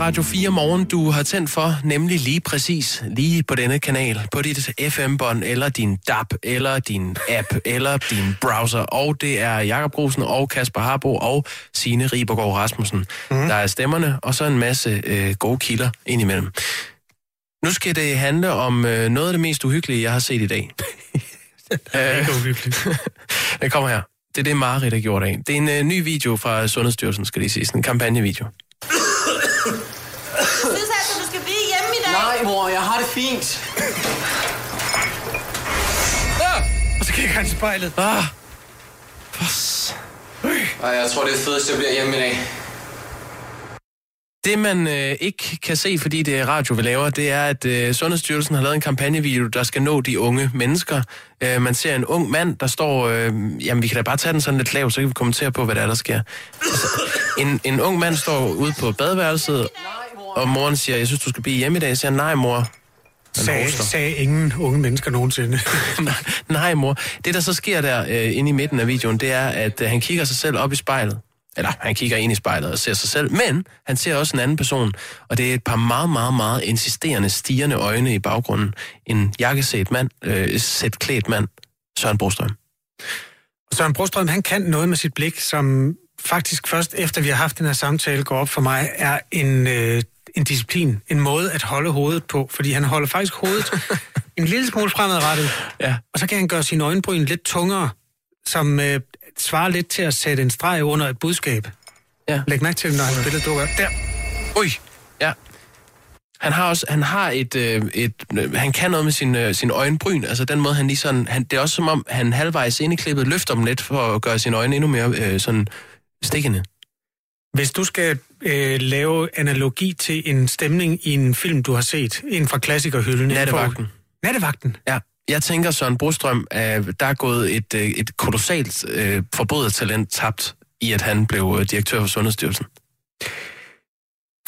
Radio 4 Morgen, du har tændt for, nemlig lige præcis lige på denne kanal, på dit FM-bånd, eller din DAB, eller din app, eller din browser. Og det er Jakob Grusen og Kasper Harbo og Signe Ribergaard Rasmussen. Mm. Der er stemmerne, og så en masse øh, gode kilder indimellem. Nu skal det handle om øh, noget af det mest uhyggelige, jeg har set i dag. det er ikke uhyggeligt. det kommer her. Det er det, Marit har gjort af. Det er en øh, ny video fra Sundhedsstyrelsen, skal det sige. Sådan en kampagnevideo. synes altså, du skal blive hjemme i dag. Nej, fint. Og så kigger han i spejlet. Ah, Ej, jeg tror, det er fedest, jeg bliver hjemme i dag. Det, man øh, ikke kan se, fordi det er radio, vi laver, det er, at øh, Sundhedsstyrelsen har lavet en kampagnevideo, der skal nå de unge mennesker. Øh, man ser en ung mand, der står... Øh, jamen, vi kan da bare tage den sådan lidt lavt, så kan vi kommentere på, hvad der er, der sker. Altså, en, en ung mand står ude på badeværelset, og moren siger, jeg synes, du skal blive hjemme i dag. Jeg siger, nej, mor. Han Sagde, ingen unge mennesker nogensinde. nej, nej, mor. Det, der så sker der øh, inde i midten af videoen, det er, at øh, han kigger sig selv op i spejlet. Eller han kigger ind i spejlet og ser sig selv, men han ser også en anden person, og det er et par meget, meget, meget insisterende, stigende øjne i baggrunden. En jakkesæt mand, øh, sæt klædt mand, Søren Brostrøm. Søren Brostrøm, han kan noget med sit blik, som faktisk først efter vi har haft den her samtale går op for mig, er en, øh, en disciplin, en måde at holde hovedet på, fordi han holder faktisk hovedet en lille smule fremadrettet, Ja. og så kan han gøre sine øjenbryn lidt tungere, som øh, svarer lidt til at sætte en streg under et budskab. Ja. Læg mærke til, når han billede dukker. Der. Ui, ja. Han har også, han har et, øh, et øh, han kan noget med sin, øh, sin øjenbryn, altså den måde, han lige sådan, han, det er også som om, han halvvejs ind i klippet løfter dem lidt, for at gøre sine øjne endnu mere øh, sådan stikkende. Hvis du skal øh, lave analogi til en stemning i en film, du har set, en fra klassikerhylden. Nattevagten. Nattevagten. Ja, jeg tænker, Søren Brostrøm, at der er gået et, øh, et kolossalt øh, forbrydertalent tabt i, at han blev øh, direktør for Sundhedsstyrelsen.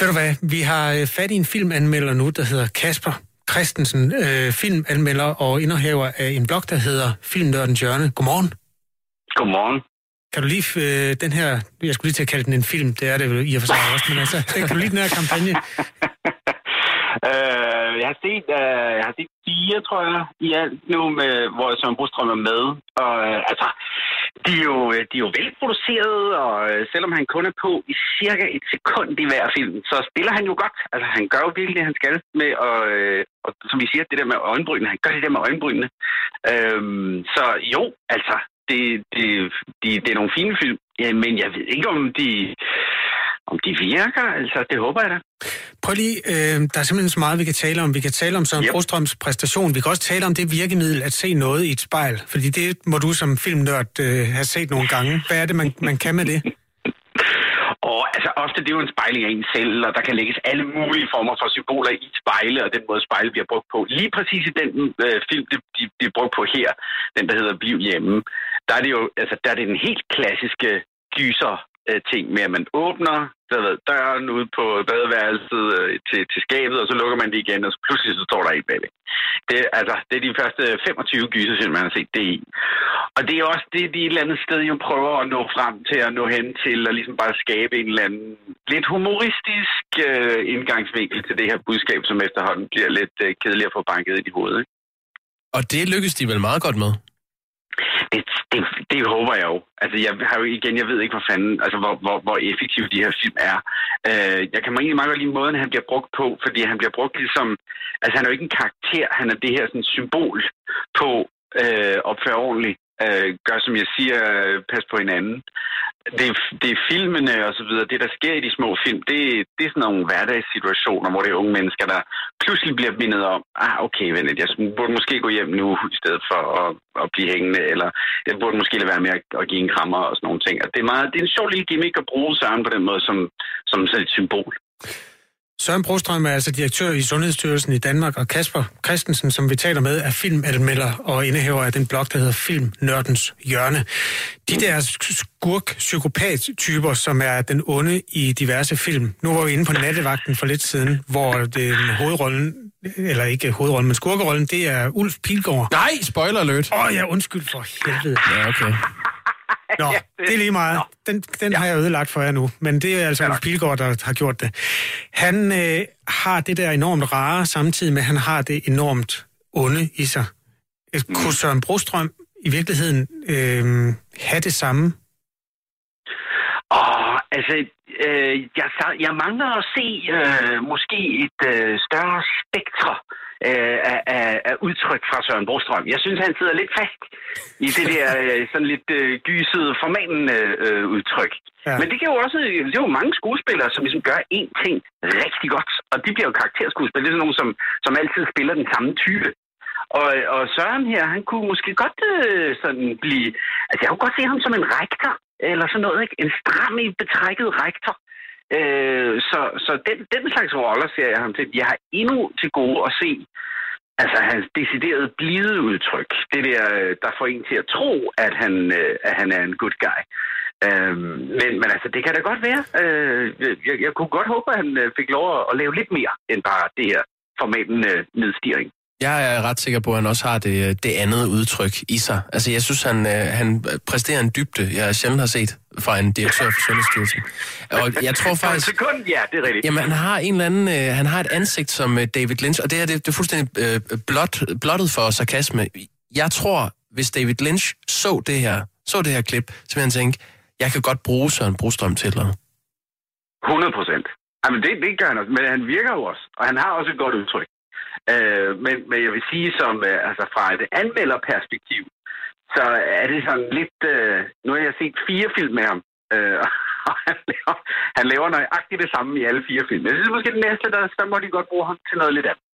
Ved du hvad, vi har øh, fat i en filmanmelder nu, der hedder Kasper Christensen, øh, filmanmelder og indehaver af en blog, der hedder Filmnørdens Hjørne. Godmorgen. Godmorgen. Kan du lige øh, den her, jeg skulle lige til at kalde den en film, det er det vel i og for sig også, men altså, øh, kan du lige den her kampagne? Øh, jeg har set, øh, jeg har set fire, tror jeg, i alt nu, med, hvor Søren Brostrøm er med. Og øh, altså, de er, jo, øh, de er jo velproduceret, og øh, selvom han kun er på i cirka et sekund i hver film, så spiller han jo godt. Altså, han gør jo virkelig det, han skal med, og, og som vi siger, det der med øjenbrynene, han gør det der med øjenbrynene. Øhm, så jo, altså, det, det, de, det er nogle fine film, ja, men jeg ved ikke, om de, om de virker. Altså, det håber jeg da. Prøv lige, øh, der er simpelthen så meget, vi kan tale om. Vi kan tale om Søren Yep. Brostrøms præstation. Vi kan også tale om det virkemiddel at se noget i et spejl. Fordi det må du som filmnørd øh, have set nogle gange. Hvad er det, man, man kan med det? Og altså, ofte det er jo en spejling af en selv, og der kan lægges alle mulige former for symboler i spejle, og den måde spejle bliver brugt på. Lige præcis i den øh, film, det, de, de er brugt på her, den der hedder Bliv hjemme, der er det jo, altså, der er det den helt klassiske gyser øh, ting med, at man åbner der ved, døren ud på badeværelset øh, til, til skabet, og så lukker man det igen, og så pludselig så står der en bagved. Det, altså, det er de første 25 gyserfilm, man har set det i. Og det er også det, de et eller andet sted jo prøver at nå frem til, at nå hen til, og ligesom bare skabe en eller anden lidt humoristisk øh, indgangsvinkel til det her budskab, som efterhånden bliver lidt øh, kedeligt at få banket ind i hovedet. Ikke? Og det lykkes de vel meget godt med. Det, det, det håber jeg jo. Altså, jeg har jo igen, jeg ved ikke, hvor fanden, altså, hvor, hvor, hvor effektiv de her film er. Øh, jeg kan egentlig meget godt lide måden, han bliver brugt på, fordi han bliver brugt ligesom, altså, han er jo ikke en karakter, han er det her sådan, symbol på øh, opføre ordentligt. Øh, gør som jeg siger, øh, pas på hinanden. Det, det er filmene og så videre, det der sker i de små film, det, det er sådan nogle hverdagssituationer, hvor det er unge mennesker, der pludselig bliver mindet om, ah okay venligt, jeg burde måske gå hjem nu, i stedet for at, at blive hængende, eller jeg burde måske lade være med at, at give en krammer og sådan nogle ting. Og det, er meget, det er en sjov lille gimmick at bruge sammen på den måde som, som sådan et symbol. Søren Brostrøm er altså direktør i Sundhedsstyrelsen i Danmark, og Kasper Christensen, som vi taler med, er filmanmelder og indehaver af den blog, der hedder Film Nørdens Hjørne. De der skurk-psykopat-typer, som er den onde i diverse film. Nu var vi inde på nattevagten for lidt siden, hvor det hovedrollen, eller ikke hovedrollen, men skurkerollen, det er Ulf Pilgaard. Nej, spoiler alert. Åh oh, ja, undskyld for helvede. Ja, okay. Nå, Ja, det er lige meget. Den, den har jeg ødelagt for jer nu, men det er altså Ulf Pilgaard, der har gjort det. Han øh, har det der enormt rare, samtidig med, at han har det enormt onde i sig. Øh, Kunne Søren Brostrøm i virkeligheden øh, have det samme? Åh, altså, øh, jeg, jeg mangler at se øh, måske et øh, større spektre øh, af, af, af udtryk fra Søren Brostrøm. Jeg synes, han sidder lidt fast i det der øh, sådan lidt øh, gysede, formanende øh, udtryk. Ja. Ja. Men det kan jo også, det er jo mange skuespillere, som ligesom gør én ting rigtig godt, og de bliver jo karakterskuespillere. Det er sådan nogen, som, som altid spiller den samme type. Og, og Søren her, han kunne måske godt øh, sådan blive... Altså, jeg kunne godt se ham som en rektor, eller sådan noget, ikke? En stram i betrækket rektor. Øh, så så den, den slags roller ser jeg ham til. Jeg har endnu til gode at se altså hans deciderede blide udtryk. Det der, øh, der får en til at tro, at han, øh, at han er en good guy. Øh, men, men altså, det kan da godt være. Øh, jeg, jeg kunne godt håbe, at han øh, fik lov at, at lave lidt mere end bare det her formatende nedstigning. Jeg er ret sikker på, at han også har det, det andet udtryk i sig. Altså, jeg synes, han, øh, han præsterer en dybde, jeg sjældent har set fra en direktør for Sundhedsstyrelsen. Og jeg tror en faktisk... sekund, ja, det er rigtigt. Jamen, han har en eller anden, øh, han har et ansigt som øh, David Lynch, og det her det, det er fuldstændig øh, blot, blottet for sarkasme. Jeg tror, hvis David Lynch så det her, så det her klip, så vil han tænke, jeg kan godt bruge Søren Brostrøm til eller andet. 100 procent. Jamen, det, det gør han også. Men han virker jo også. Og han har også et godt udtryk. Øh, men, men jeg vil sige, som øh, altså fra et anmelderperspektiv, så er det sådan lidt... Øh, nu har jeg set fire film med ham. Øh, og han laver, han laver nøjagtigt det samme i alle fire film. Jeg synes måske, den næste, der, der må de godt bruge ham til noget lidt andet.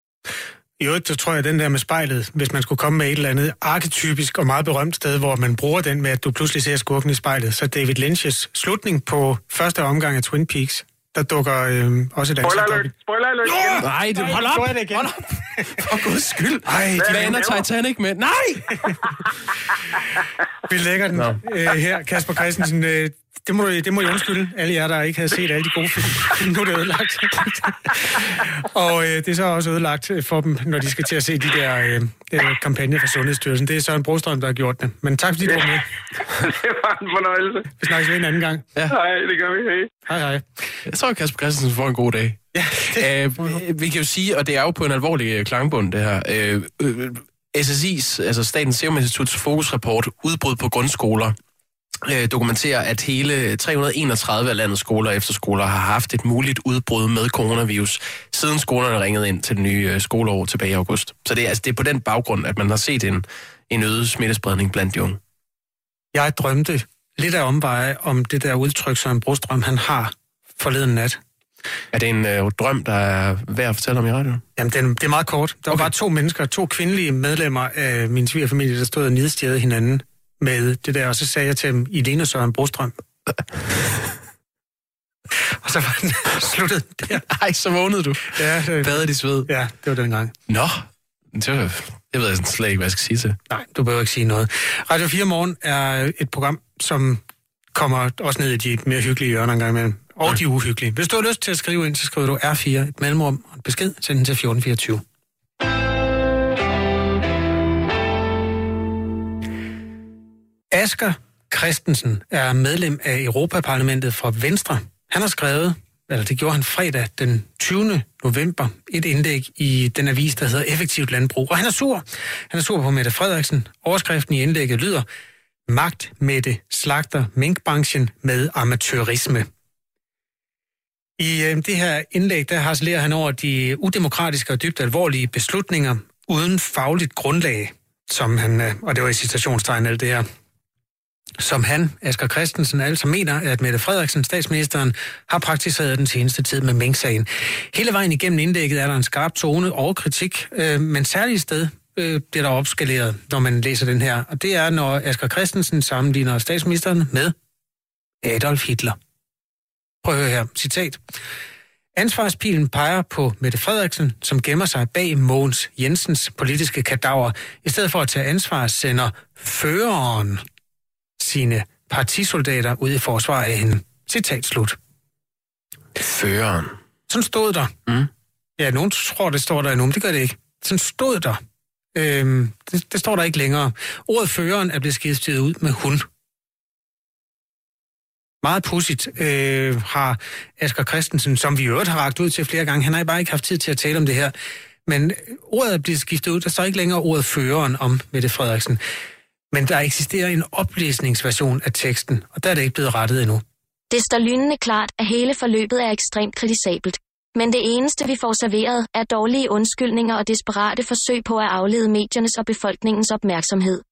I øvrigt, så tror jeg, at den der med spejlet, hvis man skulle komme med et eller andet arketypisk og meget berømt sted, hvor man bruger den med, at du pludselig ser skurken i spejlet, så David Lynch's slutning på første omgang af Twin Peaks, der dukker øh, også et Spoiler ansigt op. Spoiler alert! igen. Nej, det, hold er op! det igen. Hold op! For guds skyld! Ej, Ej, de- Hvad ender Titanic med? Nej! Vi lægger den øh, her. Kasper Christensen, øh, det, må, det må I undskylde, alle jer, der ikke havde set alle de gode film. nu er det ødelagt. og øh, det er så også ødelagt for dem, når de skal til at se de der øh, øh, kampagner fra Sundhedsstyrelsen. Det er Søren Brostrøm, der har gjort det. Men tak fordi du var med. det var en fornøjelse. Vi snakkes ved en anden gang. Nej, det gør vi. Hej. Hej hej. Jeg tror, at Kasper Christensen får en god dag. Ja, øh, vi kan jo sige, og det er jo på en alvorlig øh, klangbund, det her. Øh, øh, SSI's, altså Statens Serum Instituts fokusrapport, udbrud på grundskoler, øh, dokumenterer, at hele 331 af landets skoler og efterskoler har haft et muligt udbrud med coronavirus, siden skolerne ringede ind til den nye øh, skoleår tilbage i august. Så det er, altså, det er på den baggrund, at man har set en, en øget smittespredning blandt de unge. Jeg drømte lidt af omveje om det der udtryk, som Brostrøm han har forleden nat. Er det en øh, drøm, der er værd at fortælle om i radioen? Jamen, den, det er meget kort. Der okay. var bare to mennesker, to kvindelige medlemmer af min svigerfamilie, der stod og nedstjede hinanden med det der, og så sagde jeg til dem, I ligner Søren Brostrøm. og så var den sluttet der. Ej, så vågnede du. Ja, det, Badet i sved. ja, det var den gang. Nå, det, var, ved jeg sådan slet ikke, hvad jeg skal sige til. Nej, du behøver ikke sige noget. Radio 4 Morgen er et program, som kommer også ned i de mere hyggelige hjørner en gang imellem. Og de uhyggelige. Hvis du har lyst til at skrive ind, så skriver du R4, et mellemrum og en besked, send den til 1424. Asger Christensen er medlem af Europaparlamentet fra Venstre. Han har skrevet, eller det gjorde han fredag den 20. november, et indlæg i den avis, der hedder Effektivt Landbrug. Og han er sur. Han er sur på Mette Frederiksen. Overskriften i indlægget lyder, Magt Mette slagter minkbranchen med amatørisme. I øh, det her indlæg, der harcelerer han over de udemokratiske og dybt alvorlige beslutninger uden fagligt grundlag, som han, øh, og det var i citationstegn alt det her, som han, Asger Christensen, altså mener, at Mette Frederiksen, statsministeren, har praktiseret den seneste tid med Mink-sagen. Hele vejen igennem indlægget er der en skarp tone og kritik, øh, men særligt sted øh, bliver der opskaleret, når man læser den her. Og det er, når Asger Christensen sammenligner statsministeren med Adolf Hitler. Prøv at høre her, citat. Ansvarspilen peger på Mette Frederiksen, som gemmer sig bag Mogens Jensens politiske kadaver. I stedet for at tage ansvar, sender føreren sine partisoldater ud i forsvar af hende. Citat slut. Føreren. Sådan stod der. Mm. Ja, nogen tror, det står der endnu, men det gør det ikke. Sådan stod der. Øhm, det, det står der ikke længere. Ordet føreren er blevet skiftet ud med hun. meget pudsigt øh, har Asger Christensen, som vi i øvrigt har ragt ud til flere gange, han har bare ikke haft tid til at tale om det her, men ordet er blevet skiftet ud, der står ikke længere ordet føreren om Mette Frederiksen. Men der eksisterer en oplæsningsversion af teksten, og der er det ikke blevet rettet endnu. Det står lynende klart, at hele forløbet er ekstremt kritisabelt. Men det eneste, vi får serveret, er dårlige undskyldninger og desperate forsøg på at aflede mediernes og befolkningens opmærksomhed.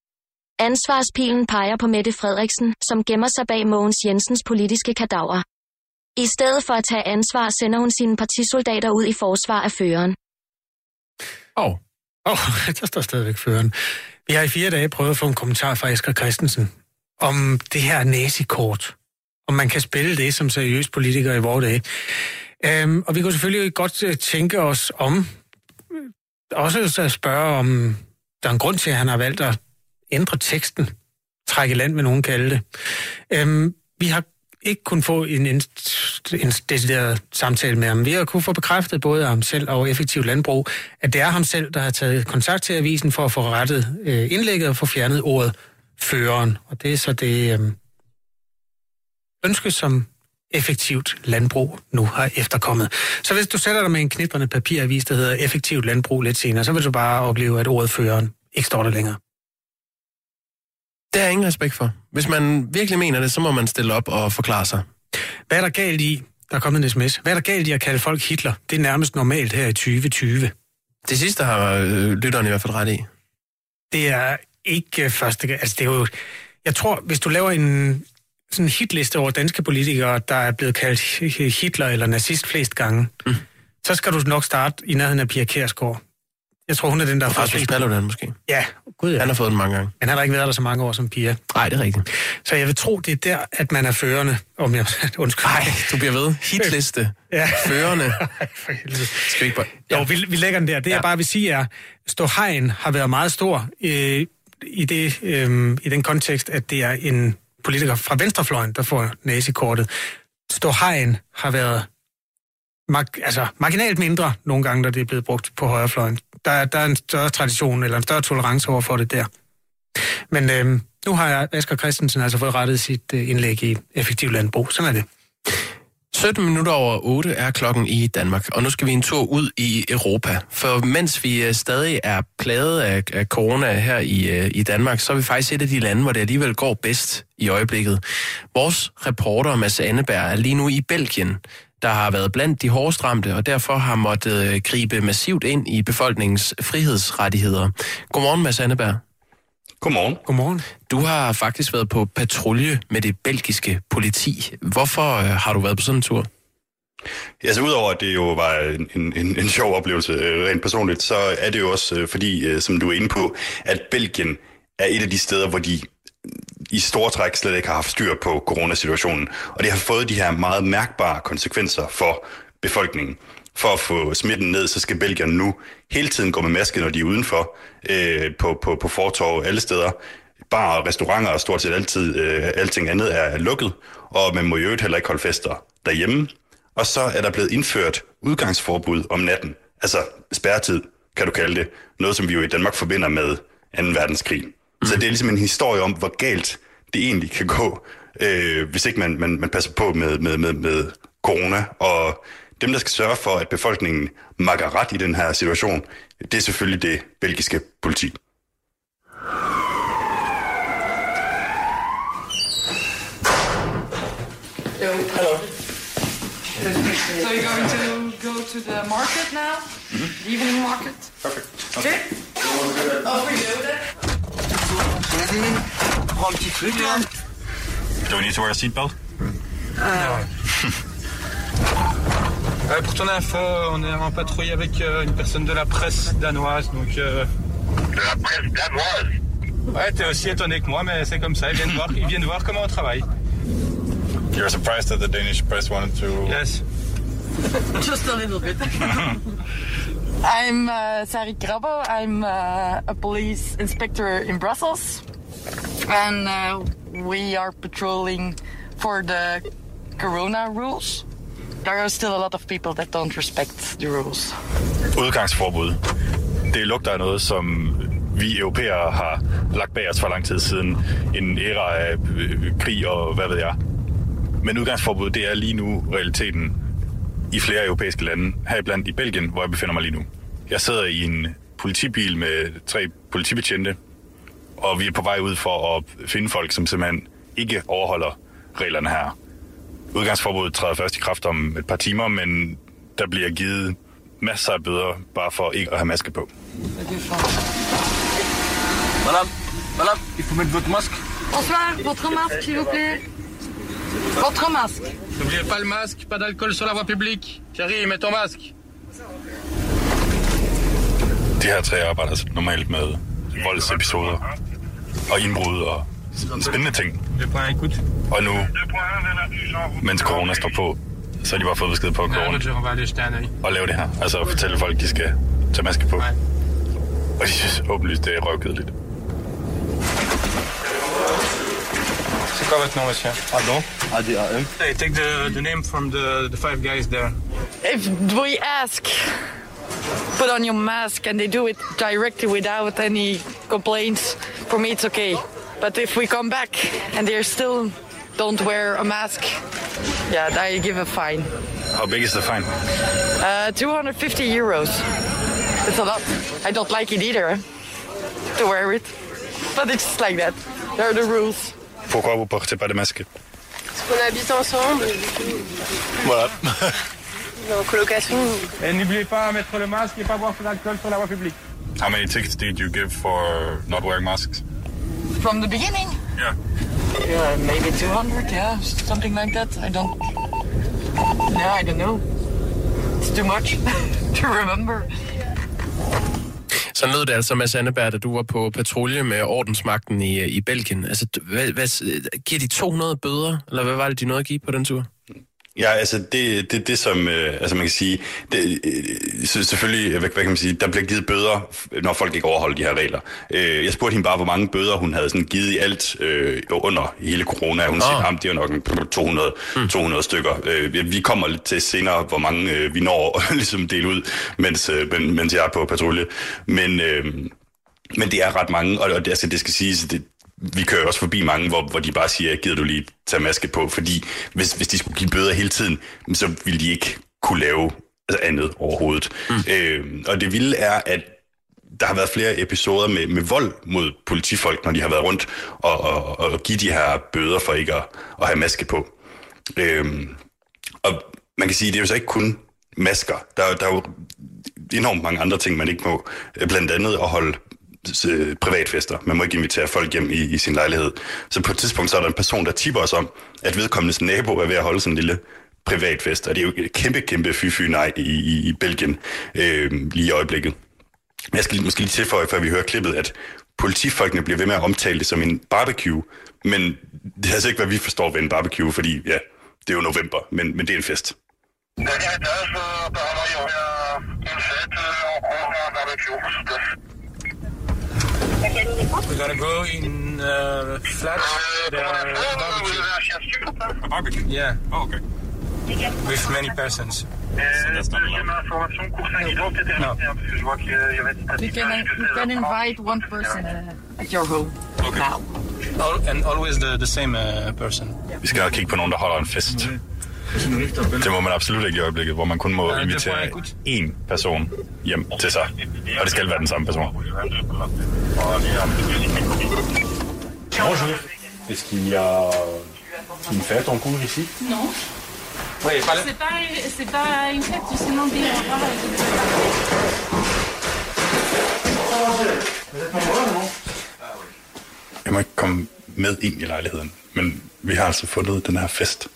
Ansvarspilen peger på Mette Frederiksen, som gemmer sig bag Mogens Jensens politiske kadaver. I stedet for at tage ansvar, sender hun sine partisoldater ud i forsvar af føreren. Åh, oh, Åh, oh, der står stadigvæk føreren. Vi har i fire dage prøvet at få en kommentar fra Asger Christensen om det her nazikort. Om man kan spille det som seriøs politiker i vores dage. Øhm, og vi kunne selvfølgelig godt øh, tænke os om, øh, også at spørge om, der er en grund til, at han har valgt at ændre teksten, trække land, med nogen kalde det. Øhm, vi har ikke kunne få en, en, en decideret samtale med ham. Vi har kun få bekræftet både af ham selv og effektiv landbrug, at det er ham selv, der har taget kontakt til avisen for at få rettet øh, indlægget og få fjernet ordet føreren. Og det er så det øh, ønske, som effektivt landbrug nu har efterkommet. Så hvis du sætter dig med en knitrende papiravis, der hedder effektivt landbrug lidt senere, så vil du bare opleve, at ordet føreren ikke står der længere det jeg ingen respekt for. Hvis man virkelig mener det, så må man stille op og forklare sig. Hvad er der galt i, der er kommet en sms, hvad er der galt i at kalde folk Hitler? Det er nærmest normalt her i 2020. Det sidste har øh, lytteren i hvert fald ret i. Det er ikke første gang. Altså, det er jo... Jeg tror, hvis du laver en sådan en hitliste over danske politikere, der er blevet kaldt Hitler eller nazist flest gange, mm. så skal du nok starte i nærheden af Pia Kærsgaard. Jeg tror, hun er den, der Og flest. Paludan måske. Ja, gud ja. Han har fået den mange gange. Han har ikke været der så mange år som Pia. Nej, det er rigtigt. Så jeg vil tro, det er der, at man er førende. Om jeg, undskyld. Nej, du bliver ved. Hitliste. Ja. Førende. Ej, for helvede. Skal vi ikke bare... Jo, vi, vi lægger den der. Det, ja. Ja. jeg bare vil sige, er, Ståhegn har været meget stor øh, i, det, øh, i den kontekst, at det er en politiker fra venstrefløjen, der får nazikortet. Ståhegn har været mark, altså, marginalt mindre nogle gange, når det er blevet brugt på højrefløjen. Der, er- der er en større tradition eller en større tolerance over for det der. Men øh, nu har jeg Asger Christensen altså fået rettet sit øh, indlæg i Effektiv Landbrug. Sådan er det. 17 minutter over 8 er klokken i Danmark, og nu skal vi en tur ud i Europa. For mens vi øh, stadig er plaget af, af corona her i, øh, i Danmark, så er vi faktisk et af de lande, hvor det alligevel går bedst i øjeblikket. Vores reporter Mads Anneberg er lige nu i Belgien, der har været blandt de hårdest ramte, og derfor har måttet øh, gribe massivt ind i befolkningens frihedsrettigheder. Godmorgen, Mads Anneberg. Godmorgen. Godmorgen. Du har faktisk været på patrulje med det belgiske politi. Hvorfor øh, har du været på sådan en tur? Altså udover at det jo var en, en, en sjov oplevelse øh, rent personligt, så er det jo også fordi, som du er inde på, at Belgien er et af de steder, hvor de i store træk slet ikke har haft styr på coronasituationen. Og det har fået de her meget mærkbare konsekvenser for befolkningen. For at få smitten ned, så skal Belgien nu hele tiden gå med maske, når de er udenfor, øh, på, på, på fortorv alle steder. Bar og restauranter og stort set altid, øh, alting andet er lukket, og man må i øvrigt heller ikke holde fester derhjemme. Og så er der blevet indført udgangsforbud om natten. Altså spærretid, kan du kalde det. Noget, som vi jo i Danmark forbinder med 2. verdenskrig. Mm. Så det er ligesom en historie om, hvor galt det egentlig kan gå, øh, hvis ikke man, man, man passer på med, med, med, med corona. Og dem, der skal sørge for, at befolkningen makker ret i den her situation, det er selvfølgelig det belgiske politi. So you're going to go to the market now? The evening market? Perfect. Okay. Overload it. Do we need to wear a seatbelt? Euh, pour ton info, on est en patrouille avec euh, une personne de la presse danoise, donc... euh, De la presse danoise? Ouais, t'es aussi étonné que moi, mais c'est comme ça, ils viennent voir, ils viennent voir comment on travaille. You're surprised that the Danish press wanted to... Yes. Just a little bit. I'm uh, Sari Krabbo. I'm uh, a police inspector in Brussels. And uh, we are patrolling for the corona rules. There are still a lot of people that don't respect the rules. Udgangsforbud. Det lugter af noget, som vi europæere har lagt bag os for lang tid siden. En æra af øh, krig og hvad ved jeg. Men udgangsforbud, det er lige nu realiteten i flere europæiske lande, heriblandt i Belgien, hvor jeg befinder mig lige nu. Jeg sidder i en politibil med tre politibetjente, og vi er på vej ud for at finde folk, som simpelthen ikke overholder reglerne her. Udgangsforbuddet træder først i kraft om et par timer, men der bliver givet masser af bøder bare for ikke at have maske på. Madame, madame, il faut mettre votre masque. Bonsoir, votre masque, s'il vous plaît. Votre masque. N'oubliez pas le masque, pas d'alcool sur la voie publique. Chérie, mets ton masque. De her tre arbejder normalt med voldsepisoder og indbrud og spændende ting. Og nu, mens corona står på, så har de bare fået besked på at gå rundt œil. og lave det her. Altså at fortælle folk, de skal tage maske på. Og de synes åbenlyst, det er røvkedeligt. C'est quoi votre nom, monsieur Pardon ADAM. Hey, take the, the name from the, the five guys there. If we ask, put on your mask, and they do it directly without any complaints, for me it's okay. But if we come back and they still don't wear a mask, yeah, I give a fine. How big is the fine? Uh, 250 euros. It's a lot. I don't like it either eh, to wear it, but it's just like that. There are the rules. Pourquoi vous portez pas de masque? Parce qu'on habite ensemble, Voilà. on est en colocation. Et n'oubliez pas mettre le masque et pas boire d'alcool sur la voie publique. How many tickets did you give for not wearing masks? From the beginning? Yeah. Yeah, maybe 200, yeah, something like that. I don't. Yeah, I don't know. It's too much to remember. Så lød det altså, Mads Anneberg, da du var på patrulje med ordensmagten i, i Belgien. Altså, hvad, hvad, giver de 200 bøder, eller hvad var det, de nåede at give på den tur? Ja, altså det, det, det som, øh, altså man kan sige, det, øh, selvfølgelig, hvad, hvad kan man sige, der bliver givet bøder, når folk ikke overholder de her regler. Øh, jeg spurgte hende bare, hvor mange bøder hun havde sådan givet i alt øh, under hele corona. Hun siger, at det er nok en 200, 200 stykker. Øh, vi kommer lidt til senere, hvor mange øh, vi når at ligesom dele ud, mens, øh, men- mens jeg er på patrulje. Men, øh, men det er ret mange, og og det, altså, det skal siges, det, vi kører også forbi mange, hvor, hvor de bare siger, gider du lige tage maske på, fordi hvis, hvis de skulle give bøder hele tiden, så ville de ikke kunne lave altså andet overhovedet. Mm. Øh, og det vilde er, at der har været flere episoder med, med vold mod politifolk, når de har været rundt og, og, og give de her bøder for ikke at, at have maske på. Øhm, og man kan sige, det er jo så ikke kun masker. Der, er- der er jo enormt mange andre ting, man ikke må. Blandt andet at holde Øh, privatfester. Man må ikke invitere folk hjem i, i sin lejlighed. Så på et tidspunkt så er der en person, der tipper os om, at vedkommendes nabo er ved at holde sådan en lille privatfest. Og det er jo et kæmpe, kæmpe fy-fy nej i, i, i Belgien øh, lige i øjeblikket. Jeg skal lige- måske lige tilføje, før vi hører klippet, at politifolkene bliver ved med at omtale det som en barbecue, men det er altså ikke, hvad vi forstår ved en barbecue, fordi ja, det er jo november, men, men det er en fest. We're gonna go in uh, flat. There are barbecue. A barbecue? Yeah, Oh, okay. with many persons. that's. No. You can, you can invite one person uh, at your home Okay. now. Al- and always the, the same uh, person. Vi skal nok kigge på nogen, der holder en fest. Det må man absolut ikke i øjeblikket, hvor man kun må invitere én person hjem til sig. Og det skal være den samme person. Bonjour. Est-ce qu'il y a une fête en cours ici Non. Oui, pas C'est pas, c'est pas une fête, c'est seulement des Jeg må ikke komme med ind i lejligheden, men vi har altså fundet den her fest.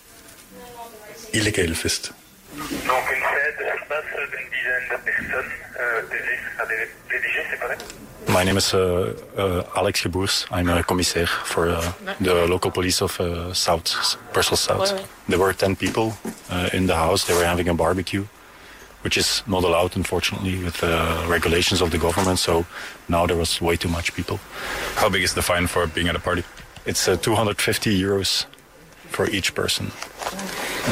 Illegal fest. Donc une fête, passe d'une dizaine de personnes. Euh, PV, ça des PDG, c'est correct My name is uh, uh, Alex Geboers. I'm a commissaire for uh, the local police of uh, South, Brussels South. There were 10 people uh, in the house. They were having a barbecue, which is not allowed, unfortunately, with the regulations of the government. So now there was way too much people. How big is the fine for being at a party? It's uh, 250 euros for each person.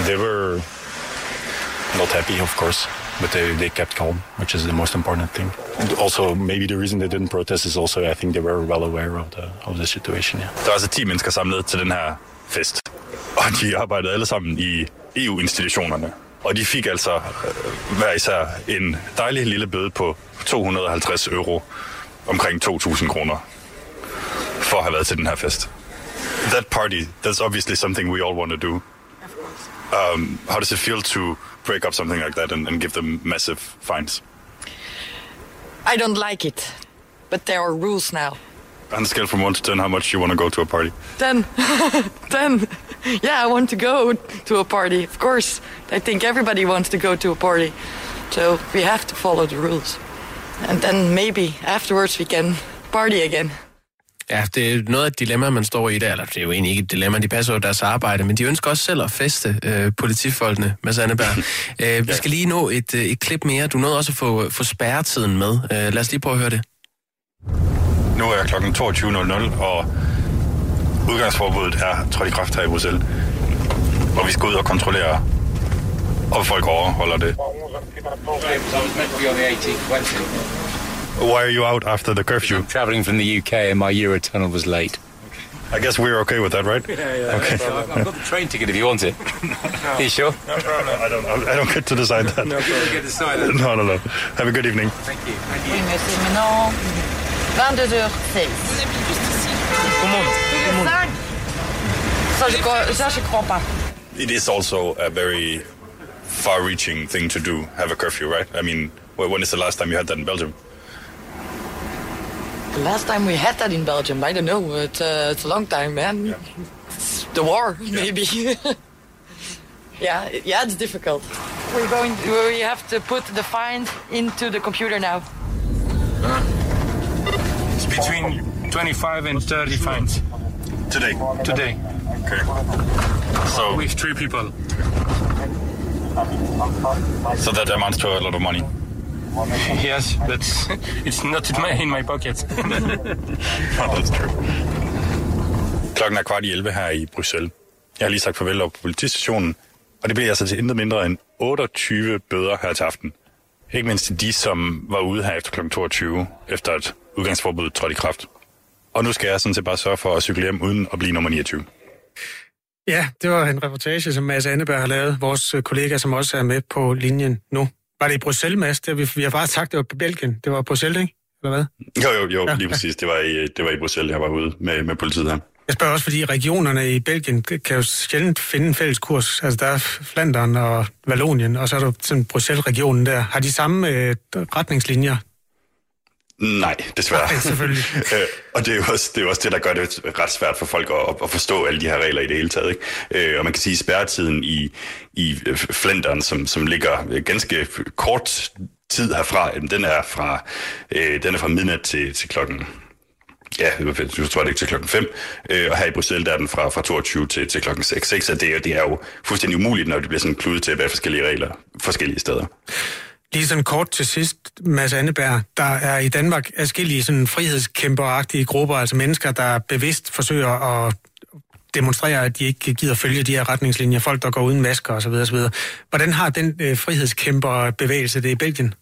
They were not happy, of course, but they, they kept calm, which is the most important thing. And also, maybe the reason they didn't protest is also I think they were well aware of the of the situation. Yeah. Der er altså 10 mennesker samlet til den her fest. Og de arbejdede alle sammen i EU-institutionerne. Og de fik altså øh, hver især en dejlig lille bøde på 250 euro, omkring 2.000 kroner, for at have været til den her fest. That party, that's obviously something we all want to do. Um, how does it feel to break up something like that and, and give them massive fines? I don't like it, but there are rules now. On a scale from 1 to 10, how much you want to go to a party? Then, then, yeah, I want to go to a party, of course. I think everybody wants to go to a party. So we have to follow the rules. And then maybe afterwards we can party again. Ja, det er noget af et dilemma, man står i der. Eller det er jo egentlig ikke et dilemma, de passer jo deres arbejde, men de ønsker også selv at feste øh, politifolkene, Mads Anneberg. øh, vi skal lige nå et, øh, et klip mere. Du nåede også at få, få spærretiden med. Øh, lad os lige prøve at høre det. Nu er klokken 22.00, og udgangsforbuddet er trådt i kraft her i Bruxelles. Og vi skal ud og kontrollere, om folk overholder det. Why are you out after the curfew? I'm travelling from the UK and my Eurotunnel was late. I guess we're okay with that, right? Yeah, yeah. Okay. So I've, I've got the train ticket if you want it. Are you sure? No problem. I don't, I don't get to decide that. No problem. Get to decide that. No, no, no. Have a good evening. Thank you. Oui, mais c'est maintenant 22h16. Ça, je ça, je crois pas. It is also a very far-reaching thing to do, have a curfew, right? I mean, when is the last time you had that in Belgium? The last time we had that in Belgium, I don't know. It's, uh, it's a long time, man. It's the war, maybe. yeah, it- yeah, it's difficult. We're going. We have to put the fines into the computer now. It's between 25 and 30 fines. Today? Today. Okay. So, With three people. so that amounts to a lot of money. Yes, but it's not in my, in my pocket. Oh, that's true. Klokken er kvart i 11 her i Bruxelles. Jeg har lige sagt farvel op på politistationen, og det bliver altså til intet mindre end 28 bøder her til aften. Ikke mindst til de, som var ude her efter kl. 22, efter at udgangsforbuddet trådte i kraft. Og nu skal jeg sådan set bare sørge for at cykle hjem uden at blive nummer 29. Ja, det var en reportage, som Mads Anneberg har lavet, vores kollega, som også er med på linjen nu. Var det i Bruxelles, Mads? Det vi, vi har bare sagt, det var på Belgien. Det var Bruxelles, ikke? Eller hvad? Jo, jo, jo, Ja, lige præcis. Det var i, det var i Bruxelles, jeg var ude med, med politiet her. Jeg spørger også, fordi regionerne i Belgien kan jo sjældent finde en fælles kurs. Altså, der er Flandern og Vallonien, og så er der sådan Bruxelles-regionen der. Har de samme øh, retningslinjer? Nej, desværre. Nej, selvfølgelig. Øh, og det er, jo også, det er jo også det, der gør det ret svært for folk at, at forstå alle de her regler i det hele taget. Ikke? Øh, og man kan sige, at spærretiden i, i Flandern, som, som ligger øh, ganske kort tid herfra, den er fra, øh, den er fra midnat til, til klokken Ja, jeg tror det ikke til klokken 5. Øh, og her i Bruxelles, der er den fra, fra 22 til, til klokken 6. 6 og det, er- det er jo fuldstændig umuligt, når det bliver sådan kludet til af forskellige regler forskellige steder. Lige sådan kort til sidst, Mads Anneberg, der er i Danmark afskillige sådan frihedskæmperagtige grupper, altså mennesker, der bevidst forsøger at demonstrere, at de ikke gider følge de her retningslinjer, folk, der går uden masker osv. osv. Hvordan har den øh, frihedskæmperbevægelse det i Belgien?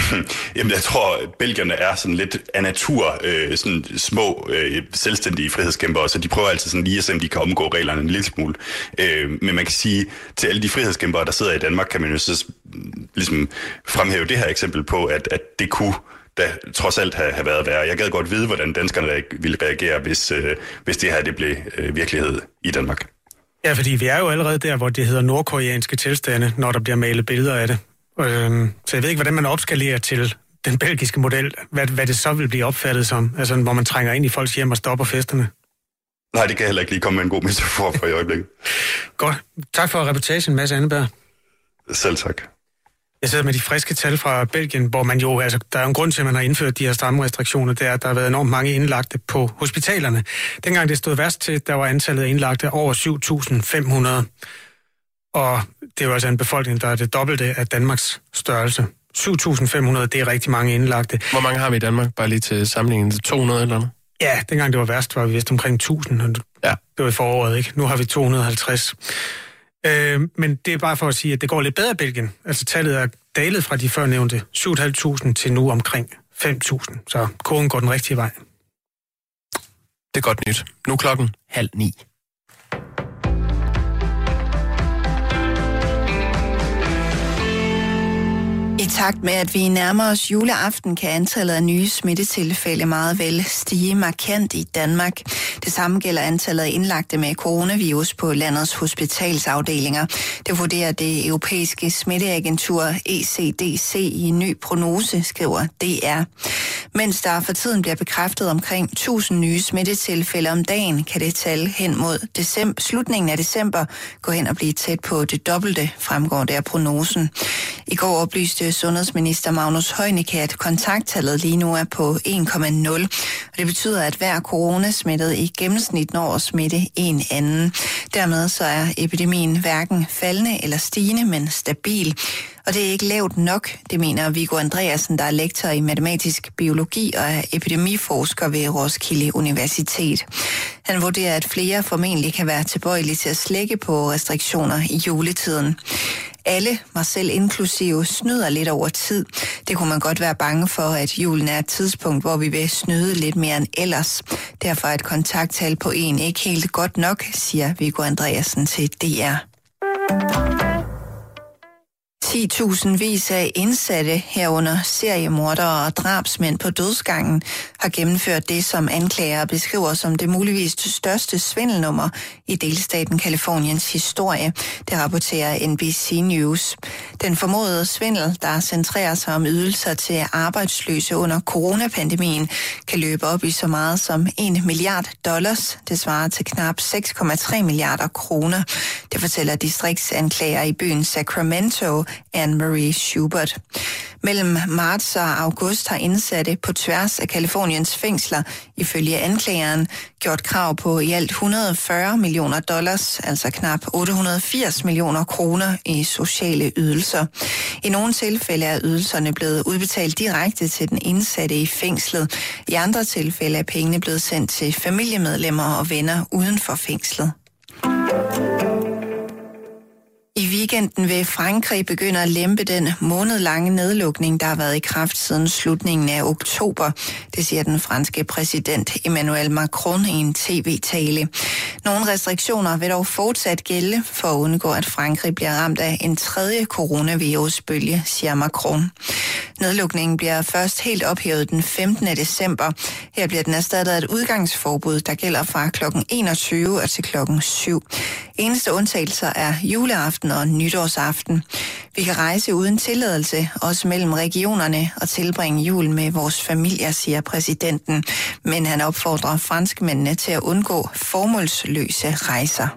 Jamen, jeg tror, at belgierne er sådan lidt af natur øh, sådan små øh, selvstændige frihedskæmpere, så de prøver altid sådan lige at se, om de kan omgå reglerne en lille smule. Øh, men man kan sige, til alle de frihedskæmpere, der sidder i Danmark, kan man jo så ligesom fremhæve det her eksempel på, at, at det kunne da trods alt have, have været værre. Jeg gad godt vide, hvordan danskerne reag- ville reagere, hvis, øh, hvis det her det blev øh, virkelighed i Danmark. Ja, fordi vi er jo allerede der, hvor det hedder nordkoreanske tilstande, når der bliver malet billeder af det. Øhm, så jeg ved ikke, hvordan man opskalerer til den belgiske model, hvad, hvad det så vil blive opfattet som, altså hvor man trænger ind i folks hjem og stopper festerne. Nej, det kan heller ikke lige komme med en god metafor for i øjeblikket. Godt. Tak for reportagen, Mads Anneberg. Selv tak. Jeg sidder med de friske tal fra Belgien, hvor man jo, altså, der er en grund til, at man har indført de her stramme restriktioner, det er, at der har været enormt mange indlagte på hospitalerne. Dengang det stod værst til, der var antallet af indlagte over 7.500. Og det er jo altså en befolkning, der er det dobbelte af Danmarks størrelse. 7.500, det er rigtig mange indlagte. Hvor mange har vi i Danmark? Bare lige til sammenligning. 200 eller noget? Ja, dengang det var værst, var vi vist omkring 1000. og Ja. Det var i foråret, ikke? Nu har vi 250. Øh, men det er bare for at sige, at det går lidt bedre i Belgien. Altså tallet er dalet fra de førnævnte 7.500 til nu omkring 5.000. Så kurven går den rigtige vej. Det er godt nyt. Nu er klokken halv ni. Takt med, at vi nærmer os juleaften, kan antallet af nye smittetilfælde meget vel stige markant i Danmark. Det samme gælder antallet af indlagte med coronavirus på landets hospitalsafdelinger. Det vurderer det europæiske smitteagentur ECDC i en ny prognose, skriver DR. Mens der for tiden bliver bekræftet omkring 1000 nye smittetilfælde om dagen, kan det tal hen mod december, slutningen af december gå hen og blive tæt på det dobbelte, fremgår der prognosen. I går oplyste sundhedsminister Magnus Heunicke, at kontakttallet lige nu er på 1,0, og det betyder, at hver coronasmittet i gennemsnit når at smitte en anden. Dermed så er epidemien hverken faldende eller stigende, men stabil. Og det er ikke lavt nok, det mener Viggo Andreasen, der er lektor i matematisk biologi og er epidemiforsker ved Roskilde Universitet. Han vurderer, at flere formentlig kan være tilbøjelige til at slække på restriktioner i juletiden. Alle, mig selv inklusive, snyder lidt over tid. Det kunne man godt være bange for, at julen er et tidspunkt, hvor vi vil snyde lidt mere end ellers. Derfor er et kontakttal på en ikke helt godt nok, siger Viggo Andreasen til DR. 10.000 vis af indsatte herunder seriemordere og drabsmænd på dødsgangen har gennemført det, som anklager beskriver som det muligvis største svindelnummer i delstaten Kaliforniens historie. Det rapporterer NBC News. Den formodede svindel, der centrerer sig om ydelser til arbejdsløse under coronapandemien, kan løbe op i så meget som 1 milliard dollars. Det svarer til knap 6,3 milliarder kroner. Det fortæller distriktsanklager i byen Sacramento, Anne-Marie Schubert. Mellem marts og august har indsatte på tværs af Kaliforniens fængsler, ifølge anklageren, gjort krav på i alt 140 millioner dollars, altså knap 880 millioner kroner i sociale ydelser. I nogle tilfælde er ydelserne blevet udbetalt direkte til den indsatte i fængslet. I andre tilfælde er pengene blevet sendt til familiemedlemmer og venner uden for fængslet. I weekenden vil Frankrig begynde at lempe den månedlange nedlukning, der har været i kraft siden slutningen af oktober. Det siger den franske præsident Emmanuel Macron i en tv-tale. Nogle restriktioner vil dog fortsat gælde for at undgå, at Frankrig bliver ramt af en tredje coronavirusbølge, siger Macron. Nedlukningen bliver først helt ophævet den 15. december. Her bliver den erstattet af et udgangsforbud, der gælder fra kl. 21 og til kl. 7. Eneste undtagelser er juleaften og nytårsaften. Vi kan rejse uden tilladelse, også mellem regionerne, og tilbringe jul med vores familier, siger præsidenten. Men han opfordrer franskmændene til at undgå formålsløse rejser.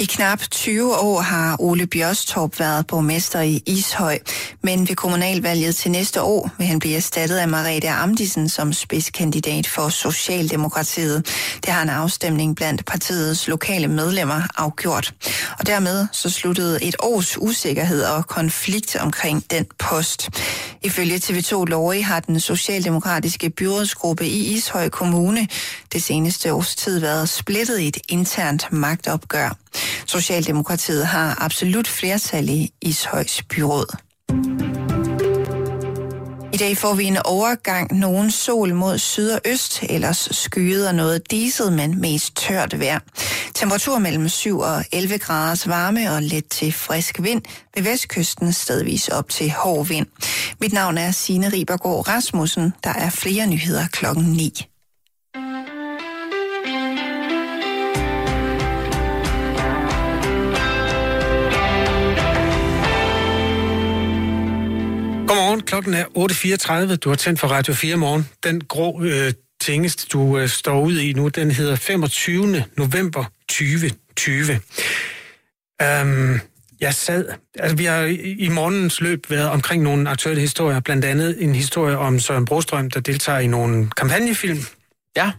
I knap 20 år har Ole Bjørstorp været borgmester i Ishøj, men ved kommunalvalget til næste år vil han blive erstattet af Marete Amdisen som spidskandidat for Socialdemokratiet. Det har en afstemning blandt partiets lokale medlemmer afgjort. Og dermed så sluttede et års usikkerhed og konflikt omkring den post. Ifølge TV2 Lorge har den socialdemokratiske byrådsgruppe i Ishøj Kommune det seneste års tid været splittet i et internt magtopgør. Socialdemokratiet har absolut flertal i Ishøjs byråd. I dag får vi en overgang nogen sol mod syd og øst, ellers skyet og noget diset, men mest tørt vejr. Temperatur mellem 7 og 11 graders varme og let til frisk vind ved vestkysten stedvis op til hård vind. Mit navn er Signe Ribergaard Rasmussen. Der er flere nyheder klokken 9. klokken er 8.34. Du har tændt for Radio 4 morgen. Den grå øh, tingest, du øh, står ud i nu, den hedder 25. november 2020. Um, jeg sad, altså vi har i morgens løb været omkring nogle aktuelle historier, blandt andet en historie om Søren Brostrøm, der deltager i nogle kampagnefilm. Ja.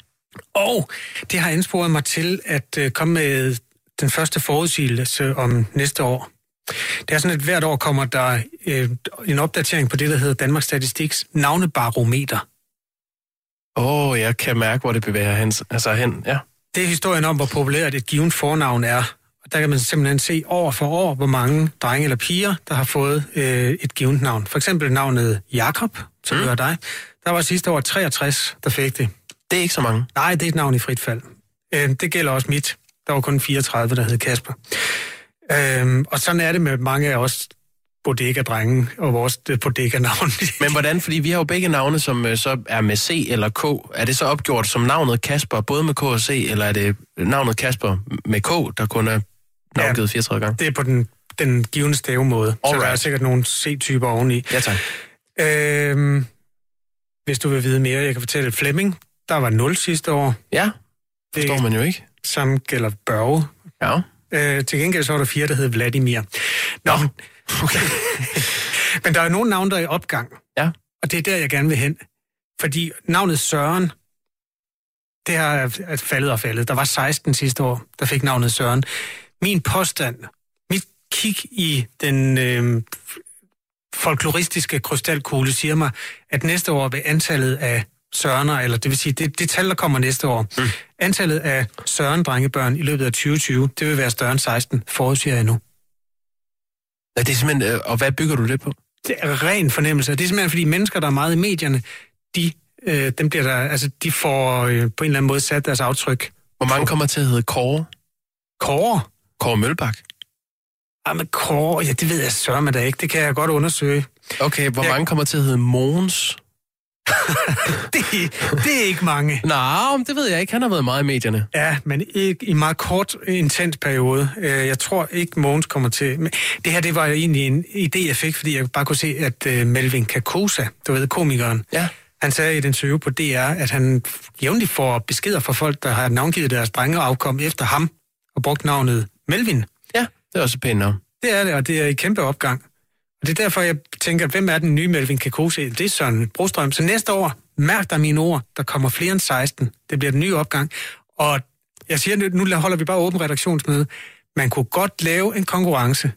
Og det har ansporet mig til at øh, komme med den første forudsigelse om næste år. Det er sådan, at hvert år kommer der øh, en opdatering på det, der hedder Danmarks Statistiks navnebarometer. Åh, oh, jeg kan mærke, hvor det bevæger hen. Altså hen, ja. Det er historien om, hvor populært et givet fornavn er. Og der kan man simpelthen se år for år, hvor mange drenge eller piger, der har fået øh, et givet navn. For eksempel navnet Jakob, som mm. dig. Der var sidste år 63, der fik det. Det er ikke så mange. Nej, det er et navn i frit fald. Øh, det gælder også mit. Der var kun 34, der hed Kasper. Øhm, og sådan er det med mange af os bodega-drenge og vores øh, bodega-navn. Men hvordan? Fordi vi har jo begge navne, som øh, så er med C eller K. Er det så opgjort som navnet Kasper, både med K og C, eller er det navnet Kasper med K, der kun er navngivet 34 gange? Det er på den, den givende stavemåde. Så der er sikkert nogle C-typer oveni. Ja, tak. Øhm, hvis du vil vide mere, jeg kan fortælle Flemming. Der var 0 sidste år. Ja, forstår det, man jo ikke. Samme gælder Børge. Ja. Øh, til gengæld så var der fire, der hed Vladimir. Nå, men, okay. men der er nogle navne, der er i opgang. Ja. Og det er der, jeg gerne vil hen. Fordi navnet Søren, det har faldet og faldet. Der var 16 sidste år, der fik navnet Søren. Min påstand, mit kig i den øh, folkloristiske krystalkugle siger mig, at næste år vil antallet af Sørener, eller det vil sige, det, det tal, der kommer næste år, mm. Antallet af Søren-drengebørn i løbet af 2020, det vil være større end 16, forudsiger jeg nu. Ja, det er simpelthen, øh, og hvad bygger du det på? Det er ren fornemmelse. Det er simpelthen, fordi mennesker, der er meget i medierne, de, øh, dem bliver der, altså, de får øh, på en eller anden måde sat deres aftryk. Hvor mange kommer til at hedde Kåre? Kåre? Kåre Mølbak? Ah, men Kåre, ja, det ved jeg sørge mig da ikke. Det kan jeg godt undersøge. Okay, hvor mange kommer til at hedde Mogens? det, det er ikke mange. Nej, det ved jeg ikke. Han har været meget i medierne. Ja, men ikke i en meget kort, intens periode. Øh, Jeg tror ikke, Mogens kommer til... Men det her, det var egentlig en idé, jeg fik, fordi jeg bare kunne se, at øh, Melvin Kakosa, du ved, komikeren, ja. han sagde i et interview på DR, at han jævnligt får beskeder fra folk, der har navngivet deres drengeafkom efter ham, og brugt navnet Melvin. Ja, det er også pænt navn. Det er det, og det er i kæmpe opgang. Og det er derfor, jeg tænker, hvem er den nye Melvin Kakose? Det er Søren Brostrøm. Så næste år, mærk dig mine ord, der kommer flere end 16. Det bliver den nye opgang. Og jeg siger, nu- nu holder vi bare åben redaktionsmøde. Man kunne godt lave en konkurrence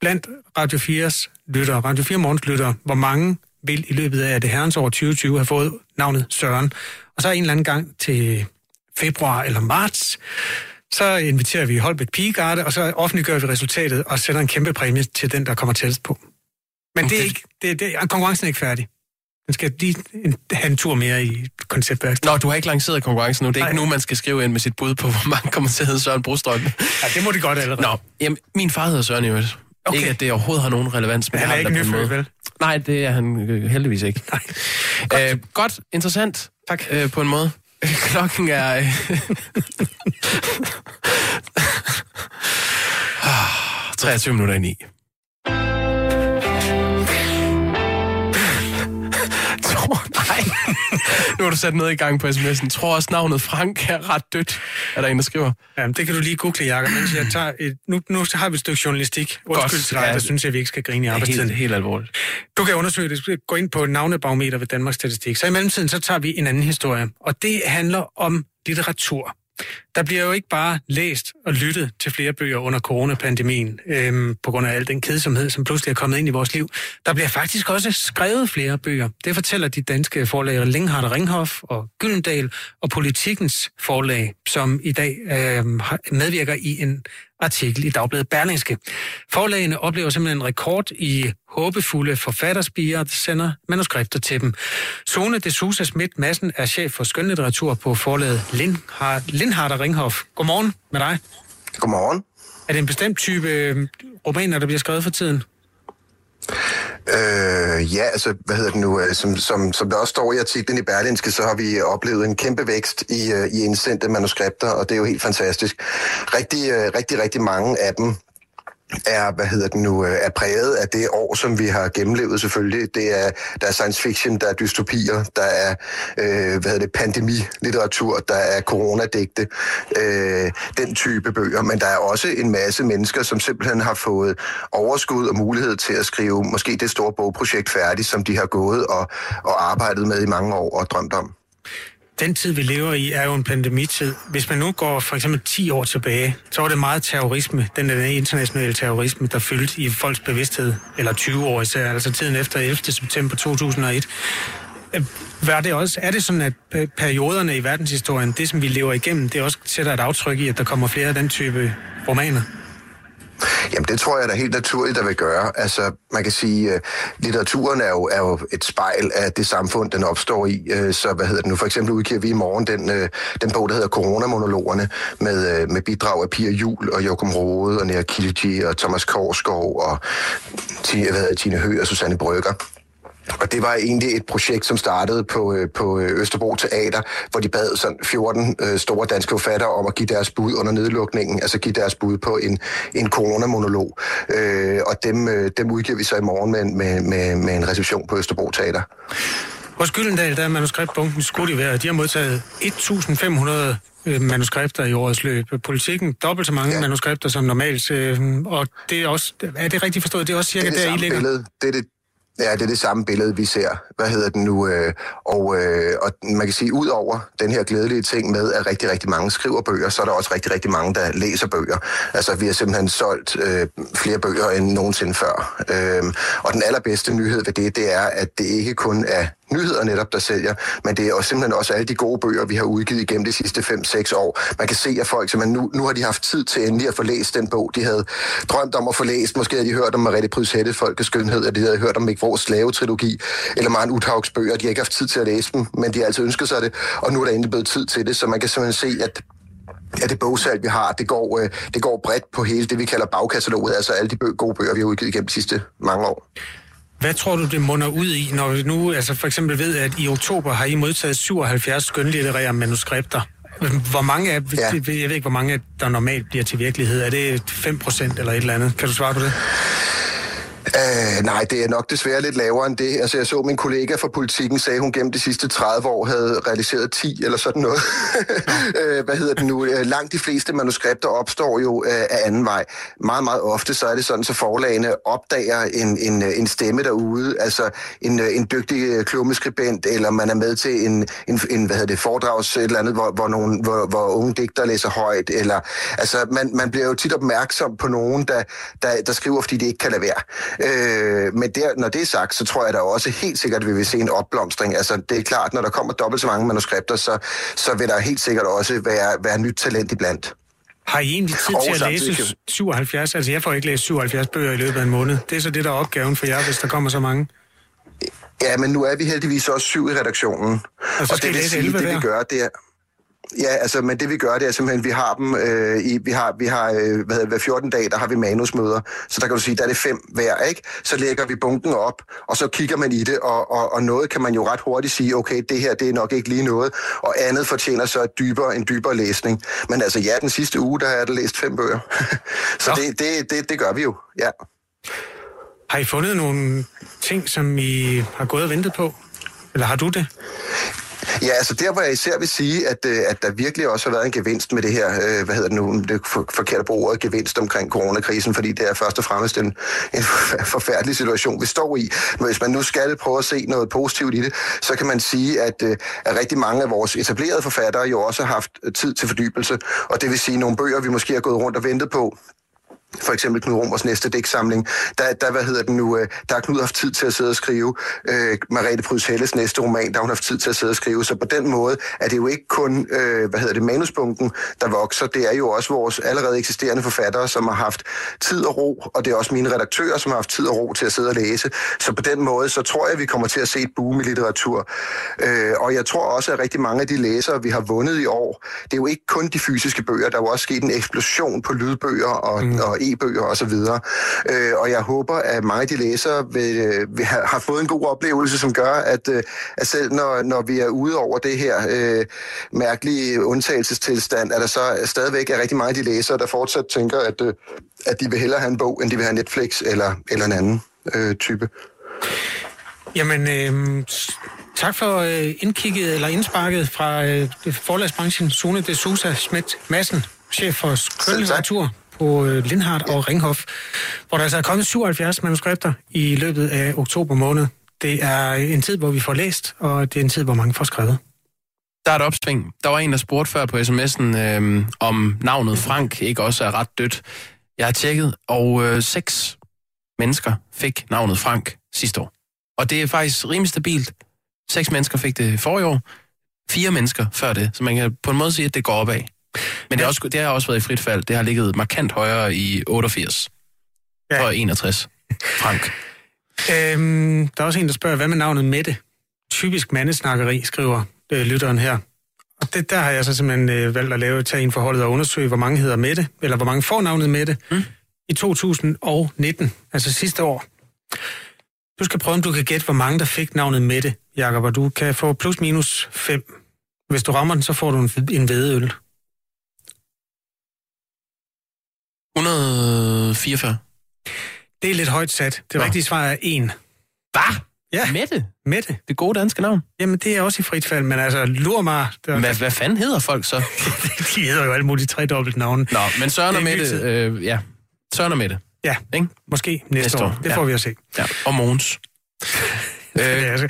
blandt Radio 4's lyttere, Radio 4 Morgens lyttere, hvor mange vil i løbet af det herrens år 2020 have fået navnet Søren. Og så en eller anden gang til februar eller marts, så inviterer vi Holbæk Pigegarde, og så offentliggør vi resultatet og sætter en kæmpe præmie til den, der kommer tættest på. Men det er ikke, det, det, konkurrencen er ikke færdig. Den skal lige en, have en tur mere i konceptværkstedet. Nå, du har ikke lanceret konkurrencen nu. Det er ikke nu, man skal skrive ind med sit bud på, hvor mange kommer til at hedde Søren Brostrøm. Ja, det må de godt allerede. Nå, jamen, min far hedder Søren øvrigt. Okay. Ikke, at det overhovedet har nogen relevans. Men han er ikke det nyfødt, vel? Nej, det er han øh, heldigvis ikke. Nej. Godt. Øh, godt, interessant. Tak. Øh, på en måde. Klokken er... Øh... 23 minutter i 9. nej. nu har du sat noget i gang på sms'en. Tror også navnet Frank er ret dødt, er der en, der skriver. Jamen, det kan du lige google, Jacob, mens jeg tager et, nu, nu har vi et stykke journalistik. Undskyld til dig, ja. der synes jeg, vi ikke skal grine i Det er arbejdstiden. helt, helt alvorligt. Du kan undersøge det. Gå ind på navnebarometer ved Danmarks Statistik. Så i mellemtiden, så tager vi en anden historie. Og det handler om litteratur. Der bliver jo ikke bare læst og lyttet til flere bøger under coronapandemien, øhm, på grund af al den kedsomhed, som pludselig er kommet ind i vores liv. Der bliver faktisk også skrevet flere bøger. Det fortæller de danske forlag Linghardt Ringhof og Gyldendal og Politikens forlag, som i dag øhm, medvirker i en artikel i Dagbladet Berlingske. Forlagene oplever simpelthen en rekord i håbefulde forfatterspiger, der sender manuskripter til dem. Sone de Sousa Schmidt Madsen er chef for skønlitteratur på forlaget Lindhardt, Lindhardt og Ringhof. Godmorgen med dig. Godmorgen. Er det en bestemt type øh, romaner, der bliver skrevet for tiden? Øh, ja, altså, hvad hedder det nu? øh, Som, som, som der også står i artiklen i Berlinske, så har vi oplevet en kæmpe vækst i, øh, i indsendte manuskripter, og det er jo helt fantastisk. Rigtig, rigtig, rigtig mange af dem er, hvad hedder det nu, øh, er præget af det år, som vi har gennemlevet selvfølgelig. Det er, der er science fiction, der er dystopier, der er, øh, hvad hedder det, pandemilitteratur, der er coronadigte, øh, den type bøger. Men der er også en masse mennesker, som simpelthen har fået overskud og mulighed til at skrive måske det store bogprojekt færdigt, som de har gået og, og arbejdet med i mange år og drømt om. Den tid, vi lever i, er jo en pandemitid. Hvis man nu går for eksempel 10 år tilbage, så var det meget terrorisme, den der internationale terrorisme, der fyldte i folks bevidsthed, eller 20 år især, altså tiden efter 11. september 2001. Øh, Var det også, er det sådan, at perioderne i verdenshistorien, det som vi lever igennem, det også sætter et aftryk i, at der kommer flere af den type romaner? Jamen, det tror jeg da helt naturligt, der vil gøre. Altså, man kan sige, øh, litteraturen er jo, er jo et spejl af det samfund, den opstår i. Øh, så hvad hedder det nu? For eksempel udgiver vi i morgen den, øh, den bog, der hedder Coronamonologerne, med, med bidrag af Pia Jul og Jokum Rode og Nea Kilji og Thomas Korsgaard og Tine, hvad hedder, det, Tine Høgh og Susanne Brygger. Og det var egentlig et projekt, som startede på, øh, på øh, Østerbro Teater, hvor de bad sådan 14 øh, store danske forfattere om at give deres bud under nedlukningen, altså give deres bud på en, en coronamonolog. Øh, og dem, dem udgiver vi så i morgen med, med, med, med en reception på Østerbro Teater. Hos Gyldendal, der er manuskriptbunken skulle de være. De har modtaget 1.500 øh, manuskripter i årets løb. Politikken dobbelt så mange ja. manuskripter som normalt. Og det er også, er det rigtigt forstået? Det er også cirka det er det der, I ligger? billede. Det er det, Ja, det er det samme billede, vi ser. Hvad hedder den nu? Øh, og, øh, og man kan sige, ud over den her glædelige ting med, at rigtig, rigtig mange skriver bøger, så er der også rigtig, rigtig mange, der læser bøger. Altså, vi har simpelthen solgt øh, flere bøger end nogensinde før. Øh, og den allerbedste nyhed ved det, det er, at det ikke kun er nyheder netop, der sælger, men det er også simpelthen også alle de gode bøger, vi har udgivet igennem de sidste 5-6 år. Man kan se, at folk simpelthen nu, nu har de haft tid til endelig at få læst den bog, de havde drømt om at få læst. Måske havde de hørt om Mariette Pryds Folkets Skønhed, eller de havde hørt om Mik Slave-trilogi, eller Maren Uthaugs bøger. De har ikke haft tid til at læse dem, men de har altid ønsket sig det, og nu er der endelig blevet tid til det, så man kan simpelthen se, at Ja, det bogsalg, vi har, det går, øh, det går bredt på hele det, vi kalder bagkataloget, altså alle de bø- gode bøger, vi har udgivet gennem de sidste mange år. Hvad tror du, det munder ud i, når vi nu altså for eksempel ved, at i oktober har I modtaget 77 skønlitterære manuskripter? Hvor mange af, ja. jeg ved ikke, hvor mange der normalt bliver til virkelighed. Er det 5% eller et eller andet? Kan du svare på det? Uh, nej, det er nok desværre lidt lavere end det. Altså, jeg så min kollega fra politikken sagde, hun gennem de sidste 30 år havde realiseret 10 eller sådan noget. uh, hvad hedder det nu? Uh, langt de fleste manuskripter opstår jo uh, af anden vej. Meget, meget ofte så er det sådan, så forlagene opdager en, en, en stemme derude, altså en, en dygtig klummeskribent, eller man er med til en, en, en hvad hedder det, foredrags et eller andet, hvor, hvor, nogen, hvor, hvor unge digter læser højt, eller altså, man, man bliver jo tit opmærksom på nogen, der, der, der skriver, fordi de ikke kan lade være. Øh, men der, når det er sagt, så tror jeg da også helt sikkert, at vi vil se en opblomstring. Altså, det er klart, når der kommer dobbelt så mange manuskripter, så, så vil der helt sikkert også være, være nyt talent iblandt. Har I egentlig tid Og til at læse kan- 77? Altså, jeg får ikke læst 77 bøger i løbet af en måned. Det er så det, der er opgaven for jer, hvis der kommer så mange. Ja, men nu er vi heldigvis også syv i redaktionen. Og så skal I det vil læse sige, 11 det vi gør, det er... Ja, altså, men det vi gør, det er simpelthen, vi har dem, øh, i, vi har, vi har øh, hvad hedder, hver 14 dage, der har vi manusmøder, så der kan du sige, der er det fem hver, ikke? Så lægger vi bunken op, og så kigger man i det, og, og, og noget kan man jo ret hurtigt sige, okay, det her, det er nok ikke lige noget, og andet fortjener så dybere, en dybere læsning. Men altså, ja, den sidste uge, der har jeg læst fem bøger. så det, det, det, det gør vi jo, ja. Har I fundet nogle ting, som I har gået og ventet på? Eller har du det? Ja, altså der, hvor jeg især vil sige, at, øh, at der virkelig også har været en gevinst med det her, øh, hvad hedder det nu, det forkerte for, forkert at bruge ordet, gevinst omkring coronakrisen, fordi det er først og fremmest en, en forfærdelig situation, vi står i. Men hvis man nu skal prøve at se noget positivt i det, så kan man sige, at, øh, at rigtig mange af vores etablerede forfattere jo også har haft tid til fordybelse, og det vil sige nogle bøger, vi måske har gået rundt og ventet på, for eksempel Knud Romers næste digtsamling, der, der, hvad hedder den nu, øh, der har Knud haft tid til at sidde og skrive. Øh, Mariette Pryds Helles næste roman, der har hun haft tid til at sidde og skrive. Så på den måde er det jo ikke kun, øh, hvad hedder det, manuspunkten, der vokser. Det er jo også vores allerede eksisterende forfattere, som har haft tid og ro, og det er også mine redaktører, som har haft tid og ro til at sidde og læse. Så på den måde, så tror jeg, vi kommer til at se et boom i litteratur. Øh, og jeg tror også, at rigtig mange af de læsere, vi har vundet i år, det er jo ikke kun de fysiske bøger, der er jo også sket en eksplosion på lydbøger og, mm. og e-bøger og så videre. Øh, og jeg håber, at mange af de læsere vil, øh, vil have, har fået en god oplevelse, som gør, at, øh, at selv når, når vi er ude over det her øh, mærkelige undtagelsestilstand, at der så stadigvæk er rigtig mange af de læsere, der fortsat tænker, at, øh, at de vil hellere have en bog, end de vil have Netflix eller, eller en anden øh, type. Jamen, øh, tak for øh, indkigget eller indsparket fra øh, forlagsbranchen. Sune de Sousa Schmidt Madsen, chef for skønlitteratur på øh, Lindhardt og Ringhof, hvor der altså er kommet 77 manuskripter i løbet af oktober måned. Det er en tid, hvor vi får læst, og det er en tid, hvor mange får skrevet. Der er et opsving. Der var en, der spurgte før på sms'en, øh, om navnet Frank ikke også er ret dødt. Jeg har tjekket, og øh, seks mennesker fik navnet Frank sidste år. Og det er faktisk rimelig stabilt. Seks mennesker fik det forrige år, fire mennesker før det. Så man kan på en måde sige, at det går opad. Men det, er også, det har også været i frit fald. Det har ligget markant højere i 88 ja. og 61. Frank. Øhm, der er også en, der spørger, hvad med navnet Mette? Typisk mandesnakkeri, skriver øh, lytteren her. Og det, der har jeg så simpelthen øh, valgt at lave, tage en forholdet og undersøge, hvor mange hedder Mette, eller hvor mange får navnet Mette, mm. i 2019, altså sidste år. Du skal prøve, om du kan gætte, hvor mange der fik navnet Mette, Jakob, og du kan få plus minus 5. Hvis du rammer den, så får du en, en vedøl. 144. Det er lidt højt sat. Det rigtige svar er 1. Hvad? Ja. Mette? Mette. Det gode danske navn. Jamen, det er også i frit fald, men altså, lur mig. Der... Hvad, hvad fanden hedder folk så? De hedder jo alle mulige tre dobbelt navne. Nå, men Søren og er Mette, øh, ja. Søren og Mette. Ja, Ikke? måske næste, Næste næste år. år, Det ja. får vi at se. Ja. Og Mogens. Øh, altså,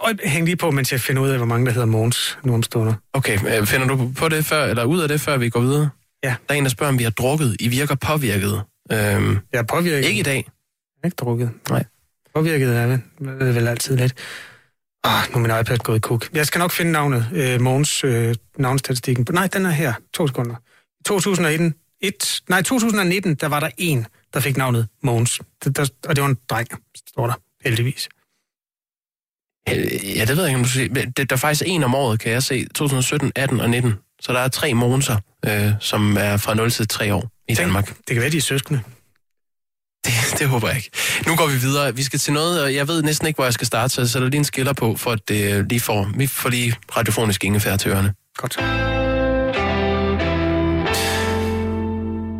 og hæng lige på, mens jeg finder ud af, hvor mange der hedder Måns nu om stunder. Okay, øh, finder du på det før, eller ud af det, før vi går videre? Ja. Der er en, der spørger, om vi har drukket. I virker påvirket. Øhm, Jeg er påvirket. ikke i dag. Jeg er ikke drukket. Nej. Påvirket er vel, er vel altid lidt. Ah, nu er min iPad gået i kuk. Jeg skal nok finde navnet, øh, Mogens øh, navnstatistikken. Nej, den er her. To sekunder. I 2001, et, nej, 2019, der var der en, der fik navnet Mogens. Det, der, og det var en dreng, står der, heldigvis. Øh, Ja, det ved jeg ikke, om du siger. Der er faktisk en om året, kan jeg se. 2017, 18 og 19. Så der er tre Mogenser, øh, som er fra 0 til 3 år i Danmark. Det kan være, de er søskende. Det, det håber jeg ikke. Nu går vi videre. Vi skal til noget, og jeg ved næsten ikke, hvor jeg skal starte, så jeg sætter lige en skiller på, for at det lige får, vi får lige radiofonisk ingefær til ørerne. Godt.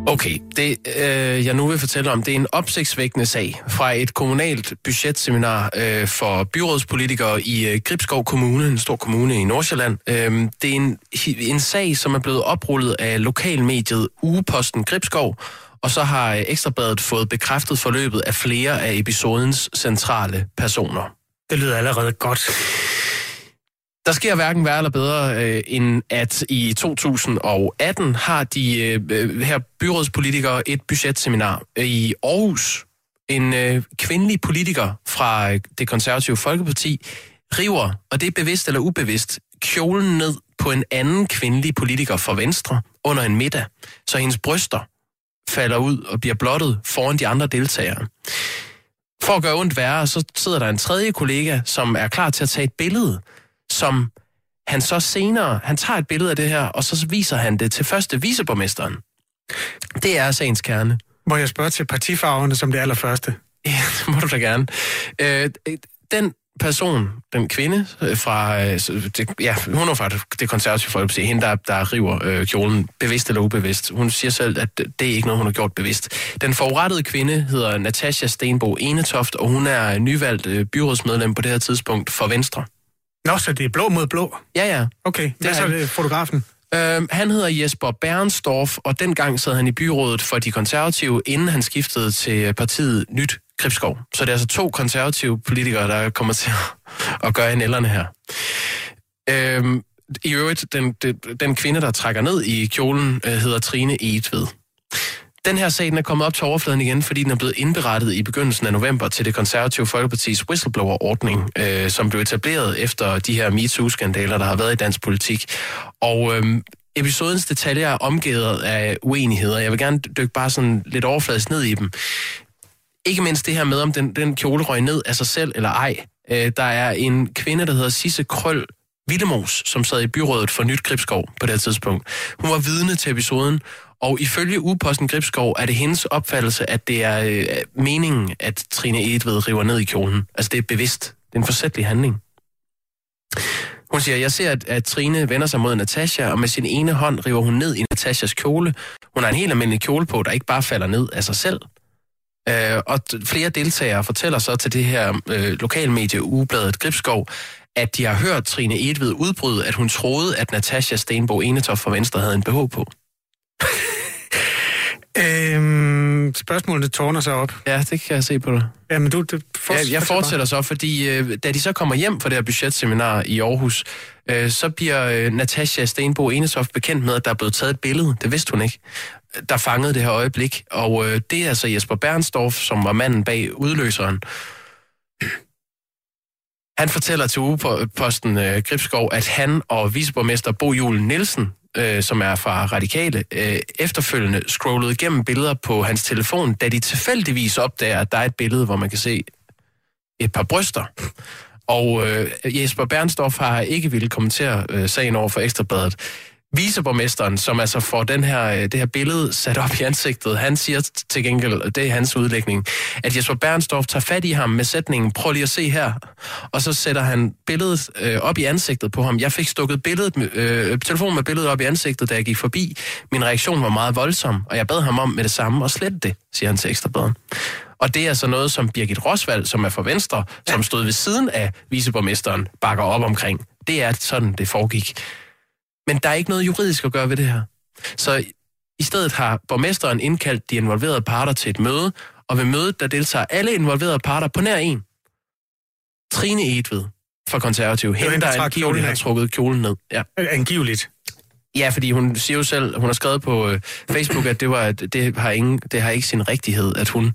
Okay, det øh, jeg nu vil fortælle om, det er en opsigtsvækkende sag fra et kommunalt budgetseminar øh, for byrådspolitikere i øh, Gribskov Kommune, en stor kommune i Nordsjælland. Øh, det er en, en sag, som er blevet oprullet af lokalmediet Ugeposten Gribskov, og så har øh, Ekstrabladet fået bekræftet forløbet af flere af episodens centrale personer. Det lyder allerede godt. Der sker hverken værre eller bedre, øh, end at i 2018 har de øh, øh, her byrådspolitikere et budgetseminar i Aarhus. En øh, kvindelig politiker fra øh, det konservative Folkeparti river, og det er bevidst eller ubevidst, kjolen ned på en anden kvindelig politiker fra Venstre under en middag, så hendes bryster falder ud og bliver blottet foran de andre deltagere. For at gøre ondt værre, så sidder der en tredje kollega, som er klar til at tage et billede, som han så senere, han tager et billede af det her, og så viser han det til første viceborgmesteren. Det er sagens kerne. Må jeg spørge til partifarverne som det allerførste? Ja, det må du da gerne. Øh, den person, den kvinde øh, fra, øh, det, ja, hun er fra det, det konservative folkeparti, hende der, der river øh, kjolen, bevidst eller ubevidst. Hun siger selv, at det er ikke noget, hun har gjort bevidst. Den forurettede kvinde hedder Natasha Stenbo Enetoft, og hun er nyvalgt øh, byrådsmedlem på det her tidspunkt for Venstre. Nå, så det er blå mod blå? Ja, ja. Okay, hvad er så det fotografen? Øhm, han hedder Jesper Bernstorff, og dengang sad han i byrådet for de konservative, inden han skiftede til partiet Nyt Gribskov. Så det er altså to konservative politikere, der kommer til at, gøre en ellerne her. Øhm, I øvrigt, den, den, den kvinde, der trækker ned i kjolen, øh, hedder Trine Egetved. Den her sag den er kommet op til overfladen igen, fordi den er blevet indberettet i begyndelsen af november til det konservative Folkepartis whistleblower-ordning, øh, som blev etableret efter de her MeToo-skandaler, der har været i dansk politik. Og øh, episodens detaljer er omgivet af uenigheder. Jeg vil gerne dykke bare sådan lidt overfladisk ned i dem. Ikke mindst det her med, om den, den kjole røg ned af sig selv eller ej. Øh, der er en kvinde, der hedder Sisse Krøl Villemos, som sad i byrådet for Nyt Gribskov på det her tidspunkt. Hun var vidne til episoden, og ifølge Uposten Gribskov er det hendes opfattelse, at det er øh, meningen, at Trine Edved river ned i kjolen. Altså det er bevidst. Det er en forsætlig handling. Hun siger, jeg ser, at, at Trine vender sig mod Natasha, og med sin ene hånd river hun ned i Natashas kjole. Hun har en helt almindelig kjole på, der ikke bare falder ned af sig selv. Øh, og flere deltagere fortæller så til det her øh, lokalmedie Ugebladet Gribskov, at de har hørt Trine Edved udbryde, at hun troede, at Natasha Stenbo Enetoff fra Venstre havde en BH på. Øhm, spørgsmålet tårner sig op. Ja, det kan jeg se på dig. Jamen, du, du Jeg, jeg fortsætter så, fordi øh, da de så kommer hjem fra det her budgetseminar i Aarhus, øh, så bliver øh, Natasha Stenbo Enetoft bekendt med, at der er blevet taget et billede. Det vidste hun ikke. Der fangede det her øjeblik. Og øh, det er altså Jesper Bernstorff, som var manden bag udløseren. Han fortæller til ugeposten øh, Gribskov, at han og viceborgmester Bo Julen Nielsen øh, som er fra Radikale, øh, efterfølgende scrollede igennem billeder på hans telefon, da de tilfældigvis opdager, at der er et billede, hvor man kan se et par bryster. Og øh, Jesper Bernstorff har ikke ville kommentere øh, sagen over for Ekstrabladet. Viceborgmesteren, som altså får den her, øh, det her billede sat op i ansigtet, han siger til gengæld, og det er hans udlægning, at Jesper Bernstorff tager fat i ham med sætningen, prøv lige at se her, og så sætter han billedet øh, op i ansigtet på ham. Jeg fik stukket billedet, øh, telefonen med billedet op i ansigtet, da jeg gik forbi. Min reaktion var meget voldsom, og jeg bad ham om med det samme at slette det, siger han til Ekstrabladet. Og det er altså noget, som Birgit Rosvald, som er fra Venstre, som stod ved siden af viceborgmesteren, bakker op omkring. Det er sådan, det foregik. Men der er ikke noget juridisk at gøre ved det her. Så i stedet har borgmesteren indkaldt de involverede parter til et møde, og ved mødet, der deltager alle involverede parter på nær en. Trine Edved fra Konservativ. Hende, der angiveligt har trukket kjolen ned. Ja. Angiveligt. Ja, fordi hun siger jo selv, hun har skrevet på øh, Facebook, at det, var, at det, har ingen, det har ikke sin rigtighed, at hun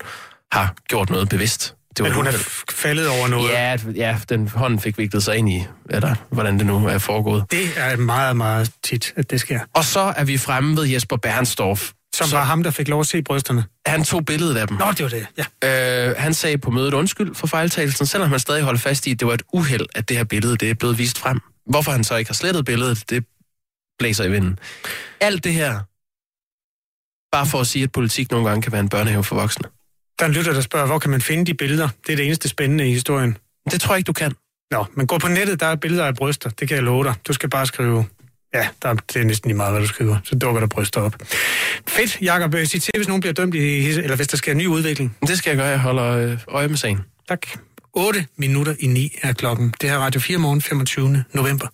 har gjort noget bevidst. Det var Men hun er faldet over noget. Ja, ja, den hånden fik viklet sig ind i, eller hvordan det nu er foregået. Det er meget, meget tit, at det sker. Og så er vi fremme ved Jesper Bernstorff. Som var ham, der fik lov at se brysterne. Han tog billedet af dem. Nå, det var det, ja. Øh, han sagde på mødet undskyld for fejltagelsen, selvom han stadig holdt fast i, at det var et uheld, at det her billede det er blevet vist frem. Hvorfor han så ikke har slettet billedet, det blæser i vinden. Alt det her, bare for at sige, at politik nogle gange kan være en børnehave for voksne. Der er en lytter, der spørger, hvor kan man finde de billeder? Det er det eneste spændende i historien. Det tror jeg ikke, du kan. Nå, men gå på nettet, der er billeder af bryster. Det kan jeg love dig. Du skal bare skrive... Ja, der, er- det er næsten lige meget, hvad du skriver. Så dukker der bryster op. Fedt, Jacob. Øh, Sig til, hvis nogen bliver dømt, i, eller hvis der sker en ny udvikling. Det skal jeg gøre. Jeg holder øh, øje med sagen. Tak. 8 minutter i 9 er klokken. Det her er Radio 4 morgen, 25. november.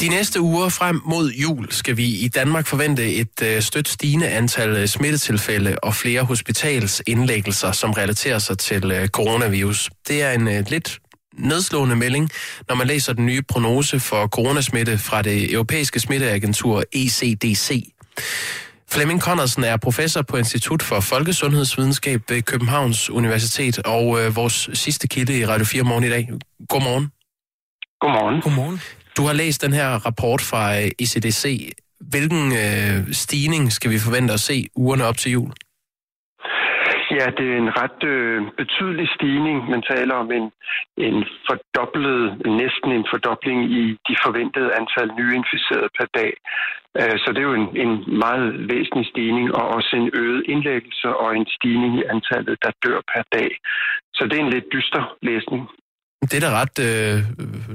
De næste uger frem mod jul skal vi i Danmark forvente et øh, stødt stigende antal øh, smittetilfælde og flere hospitalsindlæggelser, som relaterer sig til øh, coronavirus. Det er en lidt nedslående melding, når man læser den nye prognose for coronasmitte fra det europæiske smitteagentur ECDC. Flemming Conradsen er professor på Institut for Folkesundhedsvidenskab ved Københavns Universitet og øh, vores sidste kilde i Radio 4 morgen i dag. Godmorgen. Godmorgen. Godmorgen. Du har læst den her rapport fra øh, ICDC. ECDC. Hvilken øh, stigning skal vi forvente at se ugerne op til jul? Ja, det er en ret øh, betydelig stigning. Man taler om en, en fordoblet, næsten en fordobling i de forventede antal nye inficerede per dag. Øh, så det er jo en, en meget væsentlig stigning, og også en øget indlæggelse og en stigning i antallet, der dør per dag. Så det er en lidt dyster læsning. Det er da ret, øh,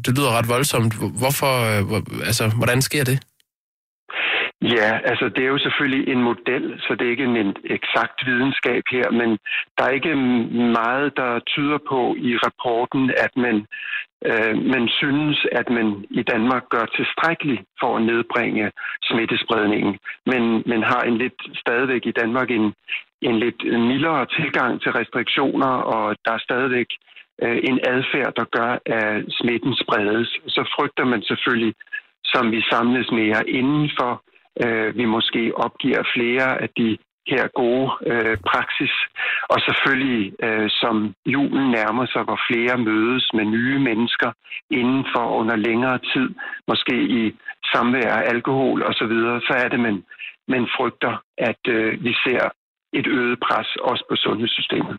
det lyder ret voldsomt. Hvorfor, øh, hvor, altså, hvordan sker det? Ja, altså det er jo selvfølgelig en model, så det er ikke en, en eksakt videnskab her, men der er ikke meget, der tyder på i rapporten, at man, øh, man synes, at man i Danmark gør tilstrækkeligt for at nedbringe smittespredningen, men man har en lidt stadigvæk i Danmark en, en lidt mildere tilgang til restriktioner, og der er stadigvæk øh, en adfærd, der gør, at smitten spredes. Så frygter man selvfølgelig, som vi samles mere indenfor, øh, vi måske opgiver flere af de her gode øh, praksis, og selvfølgelig som øh, som julen nærmer sig, hvor flere mødes med nye mennesker inden for under længere tid, måske i samvær alkohol osv., så, så er det, man, man frygter, at øh, vi ser et øget pres også på sundhedssystemet.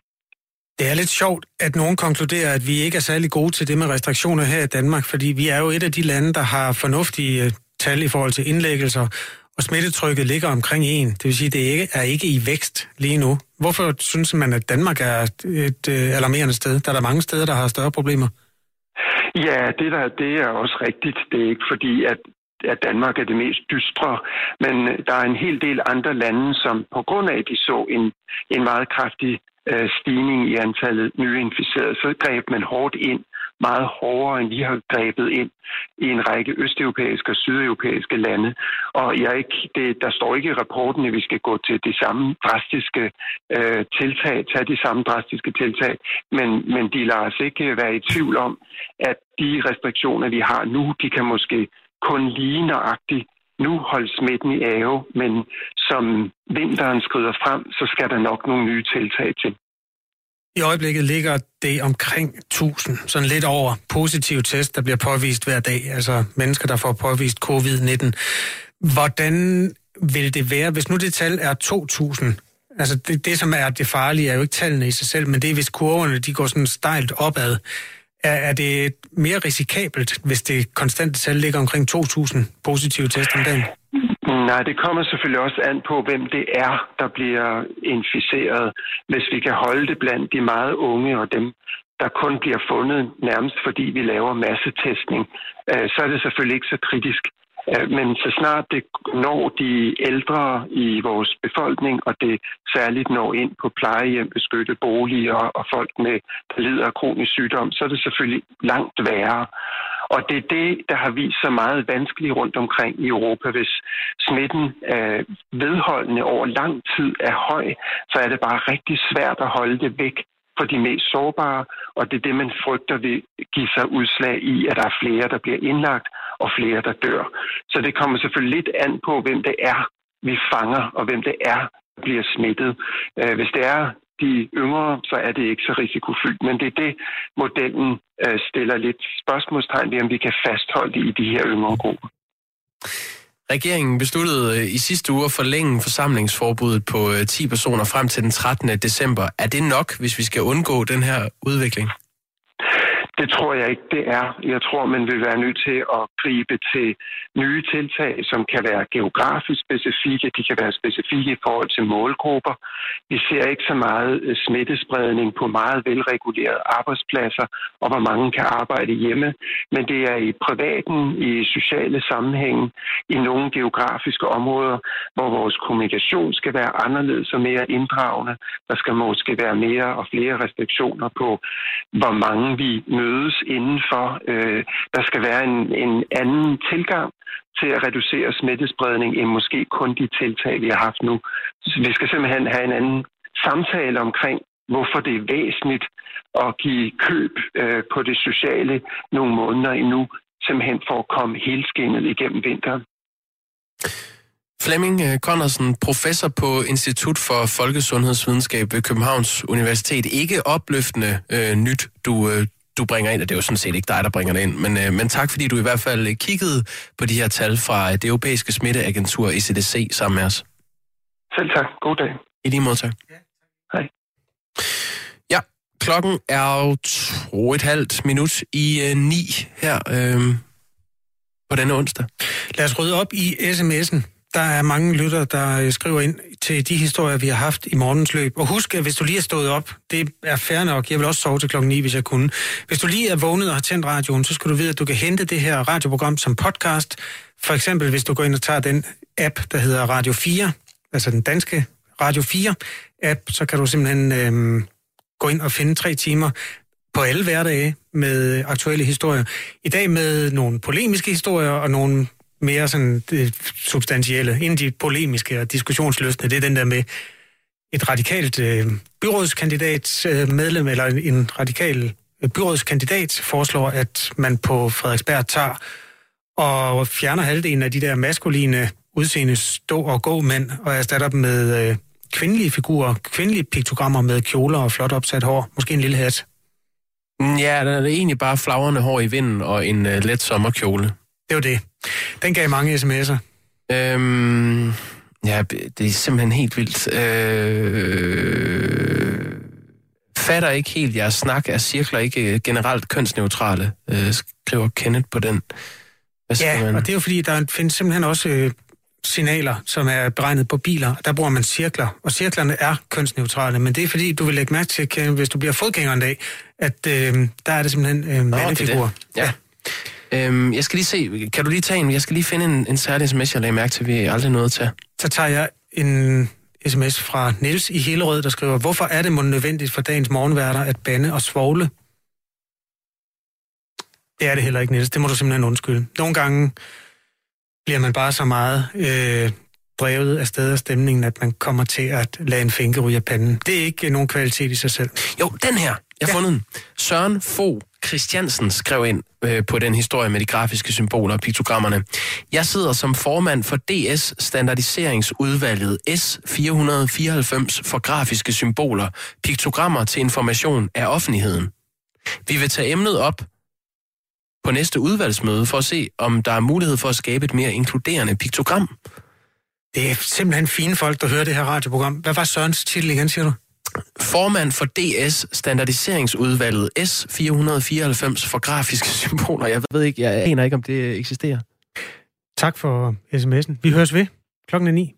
Det er lidt sjovt, at nogen konkluderer, at vi ikke er særlig gode til det med restriktioner her i Danmark, fordi vi er jo et af de lande, der har fornuftige øh, tal i forhold til indlæggelser, og smittetrykket ligger omkring en. Det vil sige, at det ikke, er ikke i vækst lige nu. Hvorfor synes man, at Danmark er et øh, alarmerende sted? Der er der mange steder, der har større problemer. Ja, det, der, det er også rigtigt. Det er ikke fordi, at at Danmark er det mest dystre, men der er en hel del andre lande, som på grund af, at de så en, en meget kraftig øh, stigning i antallet nyinficerede, så greb man hårdt ind, meget hårdere end vi har grebet ind i en række østeuropæiske og sydeuropæiske lande. Og jeg ikke, det, der står ikke i rapporten, at vi skal gå til de samme drastiske øh, tiltag, tage de samme drastiske tiltag, men, men de lader os ikke øh, være i tvivl om, at de restriktioner, vi har nu, de kan måske kun lige nøjagtigt nu holde smitten i ave, men som vinteren skrider frem, så skal der nok nogle nye tiltag til. I øjeblikket ligger det omkring 1000, sådan lidt over positive test, der bliver påvist hver dag, altså mennesker, der får påvist covid-19. Hvordan vil det være, hvis nu det tal er 2000? Altså det, det, som er det farlige, er jo ikke tallene i sig selv, men det er, hvis kurverne de går sådan stejlt opad. Er, er det mere risikabelt, hvis det konstante tal ligger omkring 2.000 positive test om dagen? Nej, det kommer selvfølgelig også an på, hvem det er, der bliver inficeret. Hvis vi kan holde det blandt de meget unge og dem, der kun bliver fundet nærmest fordi vi laver massetestning, øh, så er det selvfølgelig ikke så kritisk. Øh, men så snart det når de ældre i vores befolkning, og det særligt når ind på plejehjem, beskyttede boliger og folk, med, der lider af kronisk sygdom, så er det selvfølgelig langt værre. Og det er det, der har vist sig meget vanskeligt rundt omkring i Europa. Hvis smitten øh, vedholdende over lang tid er høj, så er det bare rigtig svært at holde det væk for de mest sårbare, og det er det, man frygter vil give sig udslag i, at der er flere, der bliver indlagt, og flere, der dør. Så det kommer selvfølgelig lidt an på, hvem det er, vi fanger, og hvem det er, der bliver smittet. Øh, hvis det er de yngre, så er det ikke så risikofyldt, men det er det, modellen øh, stiller lidt spørgsmålstegn ved, om vi kan fastholde det i de her yngre grupper. Regeringen besluttede øh, i sidste uge at forlænge forsamlingsforbuddet på øh, 10 personer frem til den 13. december. Er det nok, hvis vi skal undgå den her udvikling? Det tror jeg ikke, det er. Jeg tror, man vil være nødt til at gribe til nye tiltag, som kan være geografisk specifikke. De kan være specifikke i forhold til målgrupper. Vi ser ikke så meget øh, smittespredning på meget velregulerede arbejdspladser, og hvor mange kan arbejde hjemme. Men det er i privaten, i sociale sammenhæng, i nogle geografiske områder, hvor vores kommunikation skal være anderledes og mere inddragende. Der skal måske være mere og flere restriktioner på, hvor mange vi mødes indenfor. Øh, der skal være en, en anden tilgang til at reducere smittespredning end måske kun de tiltag, vi har haft nu. Så vi skal simpelthen have en anden samtale omkring, hvorfor det er væsentligt at give køb øh, på det sociale nogle måneder endnu, simpelthen for at komme helskindet igennem vinteren. Flemming øh, Connorsen, professor på Institut for Folkesundhedsvidenskab ved Københavns Universitet. Ikke opløftende øh, nyt, du, øh, du bringer ind, og det er jo sådan set ikke dig, der bringer det ind, men, øh, men tak fordi du i hvert fald øh, kiggede på de her tal fra det europæiske smitteagentur ECDC sammen med os. Selv tak. God dag. I lige måde, tak. Hej. Ja, klokken er jo to et halvt minut i øh, ni her øh, på denne onsdag. Lad os rydde op i sms'en. Der er mange lytter, der øh, skriver ind til de historier, vi har haft i morgens løb. Og husk, at hvis du lige er stået op, det er fair nok. Jeg vil også sove til klokken 9, hvis jeg kunne. Hvis du lige er vågnet og har tændt radioen, så skal du vide, at du kan hente det her radioprogram som podcast. For eksempel, hvis du går ind og tager den app, der hedder Radio 4, altså den danske Radio 4-app, så kan du simpelthen øh, gå ind og finde tre timer på alle hverdage med aktuelle historier. I dag med nogle polemiske historier og nogle mere sådan det substantielle. inden de polemiske og diskussionsløsende, det er den der med et radikalt øh, byrådskandidat øh, medlem, eller en, en radikal øh, byrådskandidat foreslår, at man på Frederiksberg tager og fjerner halvdelen af de der maskuline udseende stå- og gå-mænd, og erstatter dem med øh, kvindelige figurer, kvindelige piktogrammer med kjoler og flot opsat hår, måske en lille hat. Mm, ja, der er egentlig bare flagrende hår i vinden og en øh, let sommerkjole. Det var det. Den gav mange sms'er. Øhm, ja, det er simpelthen helt vildt. Øh, fatter ikke helt jeres snak, er cirkler ikke generelt kønsneutrale, øh, skriver Kenneth på den. Hvad Ja, man? og det er jo fordi, der findes simpelthen også øh, signaler, som er beregnet på biler. Der bruger man cirkler, og cirklerne er kønsneutrale, men det er fordi, du vil lægge mærke til, Ken, hvis du bliver fodgænger en dag, at øh, der er det simpelthen øh, mandefigurer. Ja. Øhm, jeg skal lige se, kan du lige tage en, jeg skal lige finde en, en særlig sms, jeg lagde mærke til, vi aldrig nåede til. Så tager jeg en sms fra Niels i Hillerød, der skriver, hvorfor er det må nødvendigt for dagens morgenværter at bande og svogle? Det er det heller ikke, Niels. Det må du simpelthen undskylde. Nogle gange bliver man bare så meget øh, drevet af sted af stemningen, at man kommer til at lade en finke ryge af panden. Det er ikke nogen kvalitet i sig selv. Jo, den her. Jeg har ja. fundet den. Søren Fo Christiansen skrev ind øh, på den historie med de grafiske symboler og piktogrammerne. Jeg sidder som formand for DS Standardiseringsudvalget S494 for grafiske symboler, piktogrammer til information af offentligheden. Vi vil tage emnet op på næste udvalgsmøde for at se, om der er mulighed for at skabe et mere inkluderende piktogram. Det er simpelthen fine folk, der hører det her radioprogram. Hvad var Sørens titel igen, siger du? Formand for DS Standardiseringsudvalget S494 for grafiske symboler. Jeg ved ikke, jeg aner ikke, om det eksisterer. Tak for sms'en. Vi høres ved. Klokken er ni.